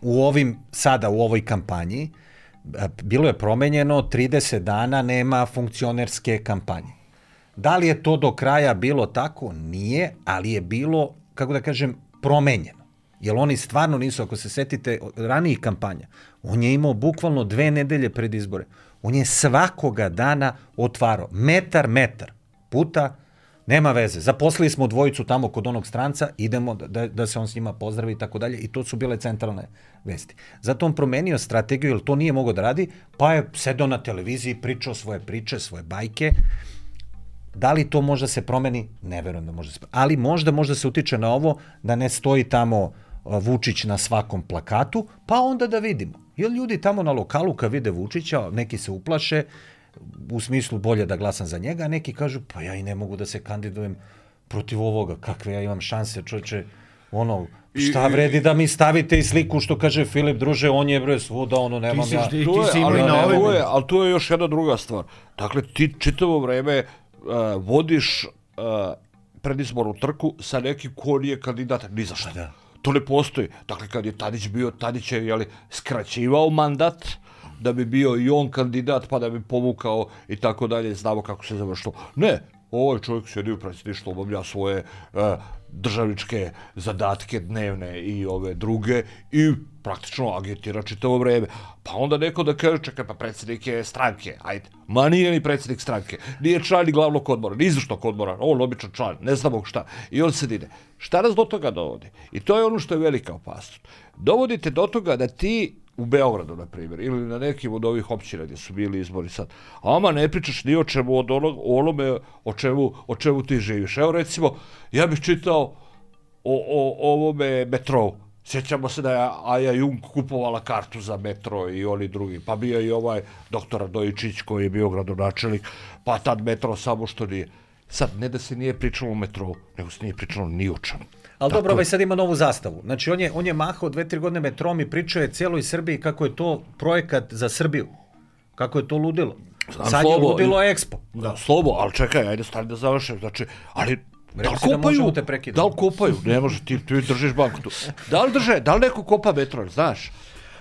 u ovim, sada u ovoj kampanji, bilo je promenjeno 30 dana nema funkcionerske kampanje. Da li je to do kraja bilo tako? Nije, ali je bilo, kako da kažem, promenjeno. Jer oni stvarno nisu, ako se setite ranijih kampanja, on je imao bukvalno dve nedelje pred izbore. On je svakoga dana otvarao, metar, metar, puta, nema veze. Zaposlili smo dvojicu tamo kod onog stranca, idemo da, da, da se on s njima pozdravi i tako dalje i to su bile centralne vesti. Zato on promenio strategiju, jer to nije mogo da radi, pa je sedao na televiziji, pričao svoje priče, svoje bajke, Da li to možda se promeni? Ne verujem da može se promeni. Ali možda, možda se utiče na ovo da ne stoji tamo Vučić na svakom plakatu, pa onda da vidimo. Jer ljudi tamo na lokalu kad vide Vučića, neki se uplaše, u smislu bolje da glasam za njega, a neki kažu, pa ja i ne mogu da se kandidujem protiv ovoga, kakve ja imam šanse, čoče, ono, šta vredi da mi stavite i sliku što kaže Filip, druže, on je bre svuda, ono, nemam ti si, ja. Ti, ti si ali, na ovim. Je, ali tu je još jedna druga stvar. Dakle, ti čitavo vreme uh, vodiš uh, predizbornu trku sa nekim ko nije kandidat ni za šta. Pa da. To ne postoji. Dakle, kad je Tadić bio, Tadić je jeli, skraćivao mandat, da bi bio i on kandidat, pa da bi povukao i tako dalje, znamo kako se završilo. Ne, ovaj čovjek sjedi u predsjedništvu, obavlja svoje uh, državničke zadatke dnevne i ove druge i praktično agitira čitavo vreme. Pa onda neko da kaže, čekaj, pa predsjednik je stranke, ajde. Ma nije ni predsjednik stranke, nije član ni glavnog odbora, ni izvršnog odbora, on običan član, ne znamo šta. I on se dide. Šta nas do toga dovodi? I to je ono što je velika opasnost. Dovodite do toga da ti u Beogradu, na primjer, ili na nekim od ovih općina gdje su bili izbori sad, a ama ne pričaš ni o čemu od onog, o onome o čemu, o čemu ti živiš. Evo recimo, ja bih čitao o, o, o ovome metrou. Sjećamo se da je Aja Jung kupovala kartu za metro i oni drugi. Pa bio i ovaj doktor Radojičić koji je bio gradonačelnik, pa tad metro samo što nije. Sad, ne da se nije pričalo o metrou, nego se nije pričalo ni o čemu. Ali dobro, ovaj sad ima novu zastavu. Znači, on je, on je mahao dve, tri godine metrom i pričao je cijeloj Srbiji kako je to projekat za Srbiju. Kako je to ludilo. Znam, sad slobo, je ludilo Expo. Da, slobo, ali čekaj, ajde stani da završim. Znači, ali Da li da kopaju? možemo te. Da li kopaju? Ne može, ti, ti držiš banku tu. Da li drže? Da li neko kopa metro, znaš?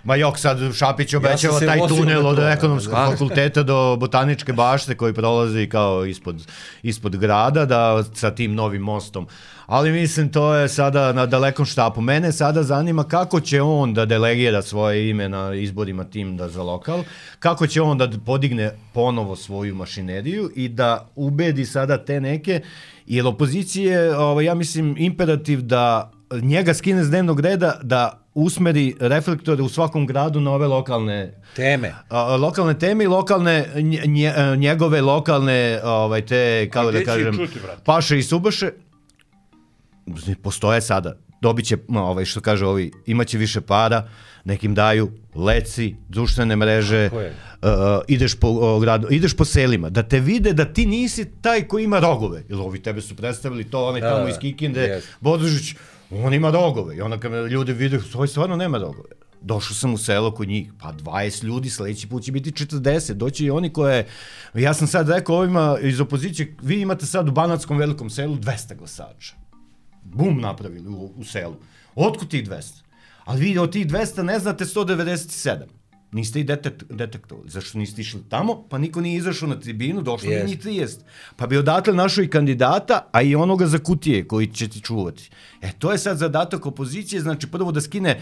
Ma jok, sad Šapić obećava se taj tunel na od da. ekonomskog da. fakulteta do botaničke bašte koji prolazi kao ispod, ispod grada da sa tim novim mostom. Ali mislim to je sada na dalekom štapu. Mene sada zanima kako će on da delegira svoje ime na izborima tim da za lokal, kako će on da podigne ponovo svoju mašineriju i da ubedi sada te neke, jer opozicije, ovaj, ja mislim, imperativ da njega skine s dnevnog reda da usmeri reflektore u svakom gradu na ove lokalne Teme. a, lokalne teme i lokalne nje, nje, njegove lokalne ovaj te kako da kažem čuti, brate? paše i subaše postoje sada dobiće ovaj što kaže ovi imaće više para nekim daju leci društvene mreže uh, ideš po uh, gradu ideš po selima da te vide da ti nisi taj koji ima rogove jer ovi tebe su predstavili to onaj Da, tamo da, iz Kikinde jest. Bodružić on ima rogove i onda kad me ljudi vide ovaj stvarno nema rogove Došao sam u selo kod njih, pa 20 ljudi, sledeći put će biti 40, doći i oni koje, ja sam sad rekao ovima iz opozicije, vi imate sad u Banatskom velikom selu 200 glasača. Bum napravili u, u selu. Otkud tih 200? Ali vi od tih 200 ne znate 197. Niste i detek, detektovali. Zašto niste išli tamo? Pa niko nije izašao na tribinu, došlo yes. njih 30. Pa bi odatle našao i kandidata, a i onoga za kutije koji će ti čuvati. E, to je sad zadatak opozicije, znači prvo da skine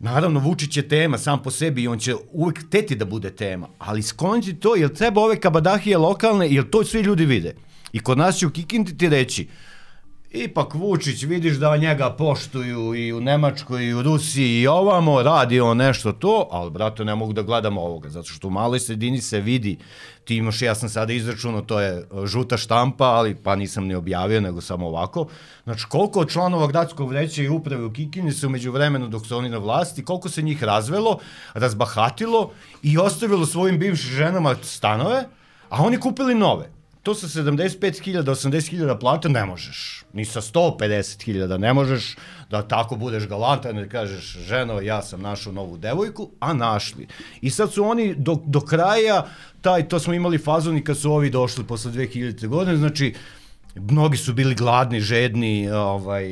Naravno, Vučić je tema sam po sebi i on će uvek teti da bude tema, ali skloniti to, jer treba ove kabadahije lokalne, jer to svi ljudi vide. I kod nas će u Kikindi ti reći, ipak Vučić, vidiš da njega poštuju i u Nemačkoj i u Rusiji i ovamo, radi on nešto to, ali brate ne mogu da gledam ovoga, zato što u maloj sredini se vidi, ti imaš, ja sam sada izračunao, to je e, žuta štampa, ali pa nisam ni objavio, nego samo ovako. Znači, koliko članova gradskog vreća i uprave u Kikini se umeđu vremenu dok su oni na vlasti, koliko se njih razvelo, razbahatilo i ostavilo svojim bivšim ženama stanove, a oni kupili nove to sa 75.000, 80.000 plata ne možeš. Ni sa 150.000 ne možeš da tako budeš galantan i kažeš ženo, ja sam našao novu devojku, a našli. I sad su oni do, do kraja, taj, to smo imali fazon i kad su ovi došli posle 2000. godine, znači mnogi su bili gladni, žedni, ovaj,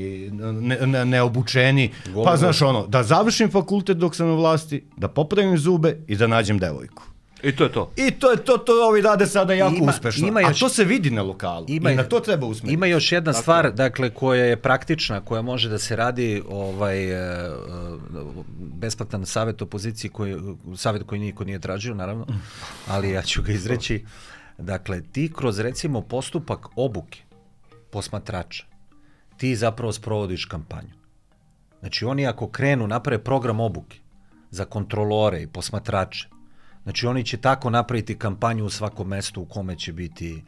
ne, ne, neobučeni. Pa znaš ono, da završim fakultet dok sam na vlasti, da popravim zube i da nađem devojku. I to je to. I to je to, to ovi rade sada jako Ima- uspešno. ima A još- to se vidi na lokalu. Ima- I na to treba usmeriti. Ima još jedna stvar, dakle, koja je praktična, koja može da se radi, ovaj, e, e, besplatan savjet opoziciji, koji, savjet koji niko nije tražio, naravno, ali ja ću ga izreći. Dakle, ti kroz, recimo, postupak obuke posmatrača, ti zapravo sprovodiš kampanju. Znači, oni ako krenu, naprave program obuke za kontrolore i posmatrače, znači oni će tako napraviti kampanju u svakom mestu u kome će biti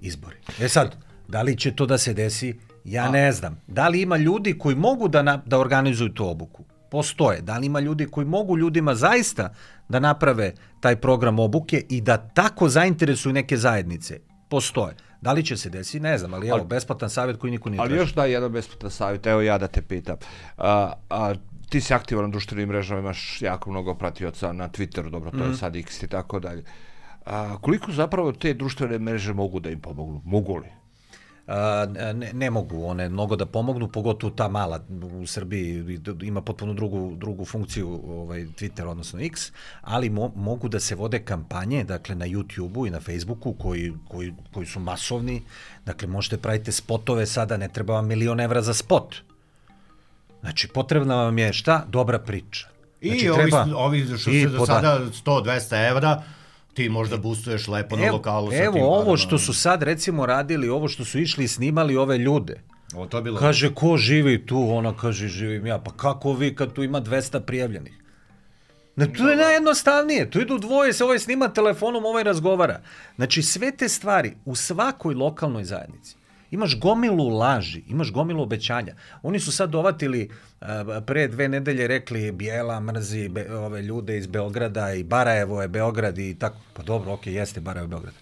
izbori. E sad, da li će to da se desi, ja ne znam. Da li ima ljudi koji mogu da, na, da organizuju tu obuku? Postoje. Da li ima ljudi koji mogu ljudima zaista da naprave taj program obuke i da tako zainteresuju neke zajednice? Postoje. Da li će se desiti? Ne znam, ali evo, Ali- besplatan savjet koji niko nije Ali tražio. još da jedan besplatan savjet, evo ja da te pitam. A, a, ti si aktivan na društvenim mrežama, imaš jako mnogo pratioca na Twitteru, dobro, to je sad X i tako dalje. A, koliko zapravo te društvene mreže mogu da im pomognu? Mogu li? a, ne, ne mogu one mnogo da pomognu, pogotovo ta mala u Srbiji ima potpuno drugu, drugu funkciju ovaj, Twitter, odnosno X, ali mo, mogu da se vode kampanje, dakle na YouTubeu i na Facebooku koji, koji, koji su masovni, dakle možete pravite spotove sada, ne treba vam milion evra za spot. Znači potrebna vam je šta? Dobra priča. I znači, ovi, treba, ovi što i se do sada 100-200 evra, ti možda boostuješ lepo na Evo, lokalu sa evo tim ovo parama. što su sad recimo radili, ovo što su išli i snimali ove ljude. Ovo to je bilo... Kaže, ko živi tu? Ona kaže, živim ja. Pa kako vi kad tu ima 200 prijavljenih? Ne, tu je najjednostavnije. Tu idu dvoje, se ovaj snima telefonom, ovaj razgovara. Znači, sve te stvari u svakoj lokalnoj zajednici. Imaš gomilu laži, imaš gomilu obećanja. Oni su sad dovatili, a, pre dve nedelje rekli Bijela mrzi be, ove ljude iz Beograda i Barajevo je Beograd i tako. Pa dobro, okej, jeste Barajevo Beograd.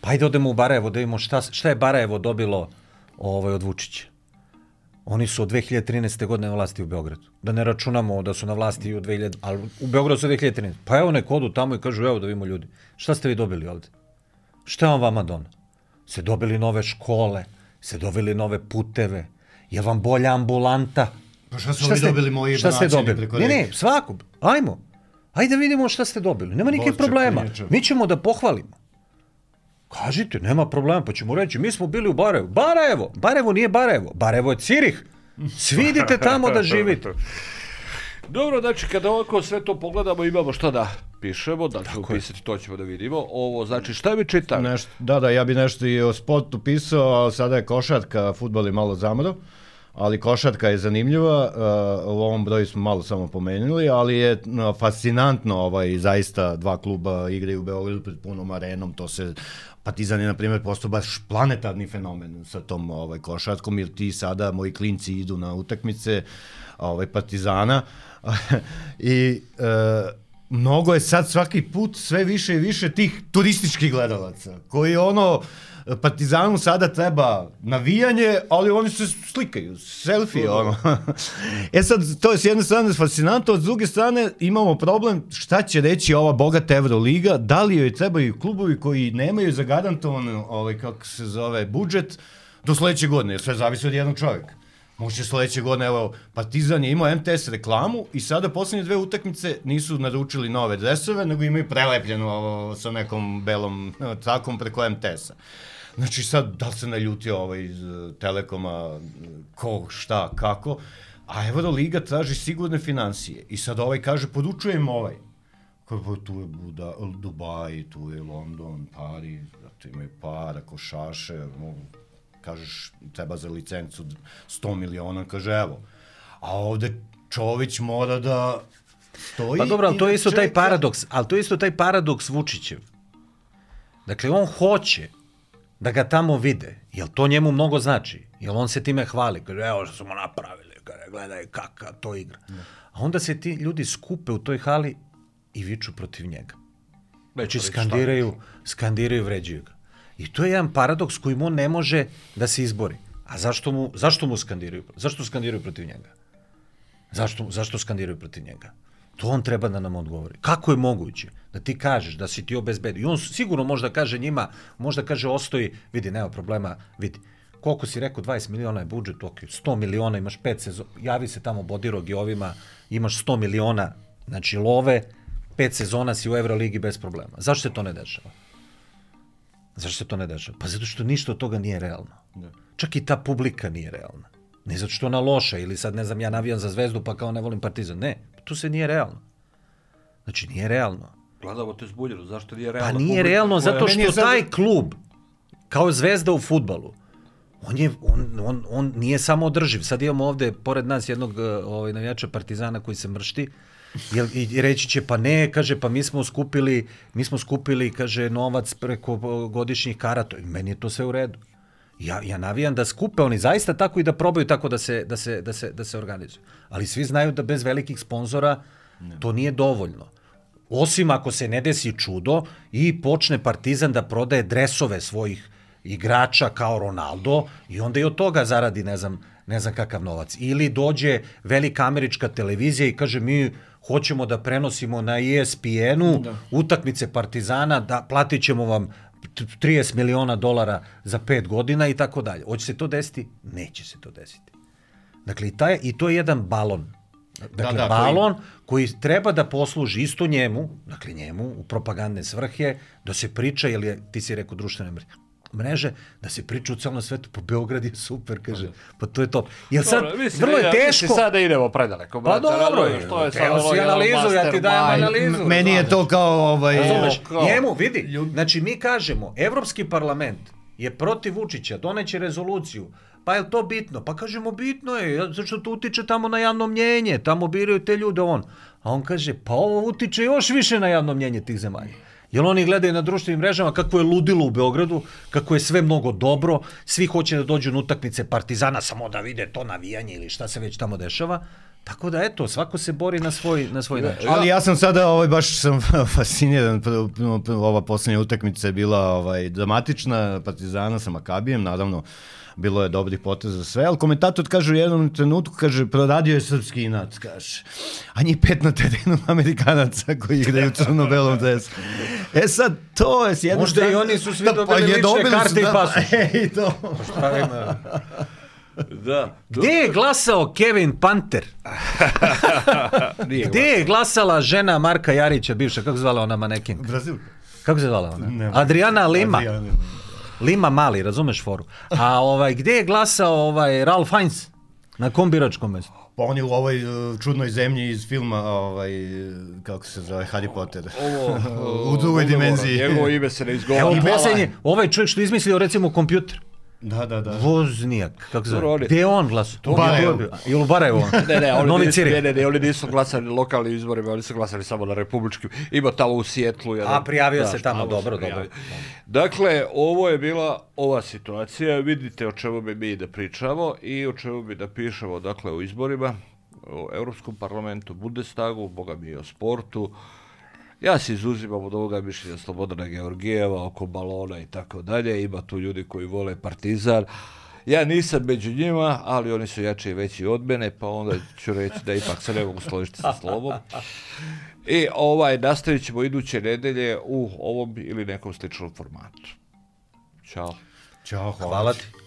Pa ajde odemo u Barajevo da vidimo šta, šta je Barajevo dobilo ovaj, od Vučića. Oni su od 2013. godine na vlasti u Beogradu. Da ne računamo da su na vlasti u 2000, ali u Beogradu su 2013. Pa evo nek odu tamo i kažu evo da vidimo ljudi. Šta ste vi dobili ovde? Šta je on vama donao? Se dobili nove škole, se dobili nove puteve, je vam bolja ambulanta? Pa šta su ovi dobili moji Šta ste dobili? preko Ne, ne, svako. Ajmo. Ajde da vidimo šta ste dobili. Nema nikakvih problema. Krnjača. Mi ćemo da pohvalimo. Kažite, nema problema, pa ćemo reći, mi smo bili u Barajevu. Barajevo! Barajevo nije Barajevo, Barajevo je Cirih. Svi idite tamo da živite. Dobro, znači kada ovako sve to pogledamo imamo šta da pišemo, da ćemo pisati, to ćemo da vidimo. Ovo, znači šta mi čitam? Nešto, da, da, ja bi nešto i o spotu pisao, ali sada je košarka, futbol je malo zamro, ali košarka je zanimljiva, uh, u ovom broju smo malo samo pomenuli, ali je uh, fascinantno, ovaj, zaista dva kluba igraju u Beogradu pred punom arenom, to se Partizan je, na primjer, postao baš planetarni fenomen sa tom ovaj, košarkom, jer ti sada, moji klinci idu na utakmice ovaj, Partizana i e, mnogo je sad svaki put sve više i više tih turističkih gledalaca, koji ono, Partizanu sada treba navijanje, ali oni se slikaju, selfie, ono. e sad, to je s jedne strane fascinantno, s druge strane imamo problem šta će reći ova bogata Euroliga, da li joj trebaju klubovi koji nemaju zagarantovan, ovaj, kako se zove, budžet do sledeće godine, jer sve zavisi od jednog čovjeka. Može sledeće godine, evo, Partizan je imao MTS reklamu i sada poslednje dve utakmice nisu naručili nove dresove, nego imaju prelepljeno ovo, sa nekom belom trakom preko MTS-a. Znači sad, da li se naljutio ovaj iz eh, Telekoma, eh, ko, šta, kako, a Euroliga traži sigurne financije i sad ovaj kaže, podučujem ovaj. Kao, pa tu je Buda, Dubaj, tu je London, Pariz, zato imaju para, košaše, mogu, kažeš, treba za licencu 100 miliona, kaže, evo. A ovde Čović mora da stoji Pa dobro, ali to je isto taj čeka. paradoks, ali to je isto taj paradoks Vučićev. Dakle, on hoće da ga tamo vide, jel to njemu mnogo znači, jel on se time hvali, kaže, evo što smo napravili, kaže, gledaj kakav to igra. A onda se ti ljudi skupe u toj hali i viču protiv njega. Znači, skandiraju, skandiraju, vređuju ga. I to je jedan paradoks kojim on ne može da se izbori. A zašto mu, zašto mu skandiraju? Zašto skandiraju protiv njega? Zašto, zašto skandiraju protiv njega? To on treba da nam odgovori. Kako je moguće da ti kažeš da si ti obezbedio? I on sigurno možda kaže njima, možda kaže ostoji, vidi, nema problema, vidi, koliko si rekao, 20 miliona je budžet, ok, 100 miliona, imaš 5 sezona, javi se tamo Bodirog i ovima, imaš 100 miliona, znači love, 5 sezona si u Euroligi bez problema. Zašto se to ne dešava? Zašto se to ne dešava? Pa zato što ništa od toga nije realno. Čak i ta publika nije realna. Ne zato što ona loša ili sad ne znam ja navijam za zvezdu pa kao ne volim partizan. Ne, tu se nije realno. Znači nije realno. Gledamo te zbunjeno, zašto nije Pa realno? nije realno zato što taj klub kao zvezda u futbalu on, je, on, on, on nije samo održiv. Sad imamo ovde pored nas jednog eh, ovaj, navijača Partizana koji se mršti Jel, i reći će pa ne, kaže pa mi smo skupili, mi smo skupili kaže novac preko eh, godišnjih karata. I Meni je to sve u redu. Ja, ja navijam da skupe oni zaista tako i da probaju tako da se, da se, da se, da se organizuju. Ali svi znaju da bez velikih sponzora to nije dovoljno. Osim ako se ne desi čudo i počne Partizan da prodaje dresove svojih igrača kao Ronaldo i onda i od toga zaradi ne znam, ne znam kakav novac. Ili dođe velika američka televizija i kaže mi hoćemo da prenosimo na ESPN-u da. utakmice Partizana, da platit ćemo vam 30 miliona dolara za pet godina i tako dalje. Hoće se to desiti? Neće se to desiti. Dakle, i, taj, i to je jedan balon. Dakle, Da, da, balon koji... treba da posluži isto njemu, dakle njemu, u propagandne svrhe, da se priča, jer je, ti si rekao društvene mreže, mreže, da se priča u celom svetu, pa Beograd je super, kaže, pa to je top. Jel sad, Dobro, mislim, vrlo je ja, teško... Mislim, sada idemo predaleko. Pa brate, dobro, razumeš, što je sad si analizu, ja ti dajem analizu. Meni je to kao ovaj... Razumeš, kao- njemu, vidi, znači mi kažemo, Evropski parlament je protiv Vučića, doneće rezoluciju, pa je li to bitno? Pa kažemo, bitno je, zašto to utiče tamo na javno mnjenje, tamo biraju te ljude on. A on kaže, pa ovo utiče još više na javno mnjenje tih zemalja. Jer oni gledaju na društvenim mrežama kako je ludilo u Beogradu, kako je sve mnogo dobro, svi hoće da dođu na utakmice Partizana samo da vide to navijanje ili šta se već tamo dešava. Tako da eto, svako se bori na svoj, na svoj način. Ali ja sam sada ovaj baš sam fasciniran ova poslednja utakmica je bila ovaj dramatična Partizana sa Makabijem naravno bilo je dobrih poteza za sve, ali komentator kaže u jednom trenutku, kaže, proradio je srpski inat, kaže. A njih pet na terenu Amerikanaca koji igraju u crno-belom dresu. E sad, to je s jedne Možda i oni su svi Da, dobili je, lične dobili su, karte i da, pasoš. E, i to. Da. Gde je glasao Kevin Panter? Nije Gde je glasala žena Marka Jarića, bivša, kako zvala ona manekin? Brazilka. Kako se zvala ona? Ne. Adriana Lima. Adriana. Lima Mali, razumeš foru. A ovaj, gde je glasao ovaj, Ralph Fiennes? Na kom biračkom mestu? Pa on je u ovoj uh, čudnoj zemlji iz filma, ovaj, kako se zove, Harry Potter. Ovo, U drugoj dimenziji. Njegovo ime se ne izgovara. Evo, ovaj čovjek što je izmislio recimo kompjuter. Da, da, da. Voznijak, kako se zove? on je- Gde je on glasao? To bio- Ili on? Ne, ne, oni Novi nisu, ne, ne, ne, oni nisu glasali lokalnim izborima, oni su glasali samo na republičkim. Ima tamo u Sijetlu. Jedan, A, prijavio se znaš, tamo, se dobro, dobro. Dakle, ovo je bila ova situacija, vidite o čemu bi mi da pričamo i o čemu bi da pišemo, dakle, o izborima, o Europskom parlamentu, Bundestagu, boga mi i o sportu. Ja se izuzimam od ovoga mišljenja Slobodana Georgijeva oko balona i tako dalje. Ima tu ljudi koji vole partizan. Ja nisam među njima, ali oni su jači i veći od mene, pa onda ću reći da ipak se ne mogu složiti sa slobom. I ovaj, nastavit ćemo iduće nedelje u ovom ili nekom sličnom formatu. Ćao. Ćao, hvala. Hvala ti.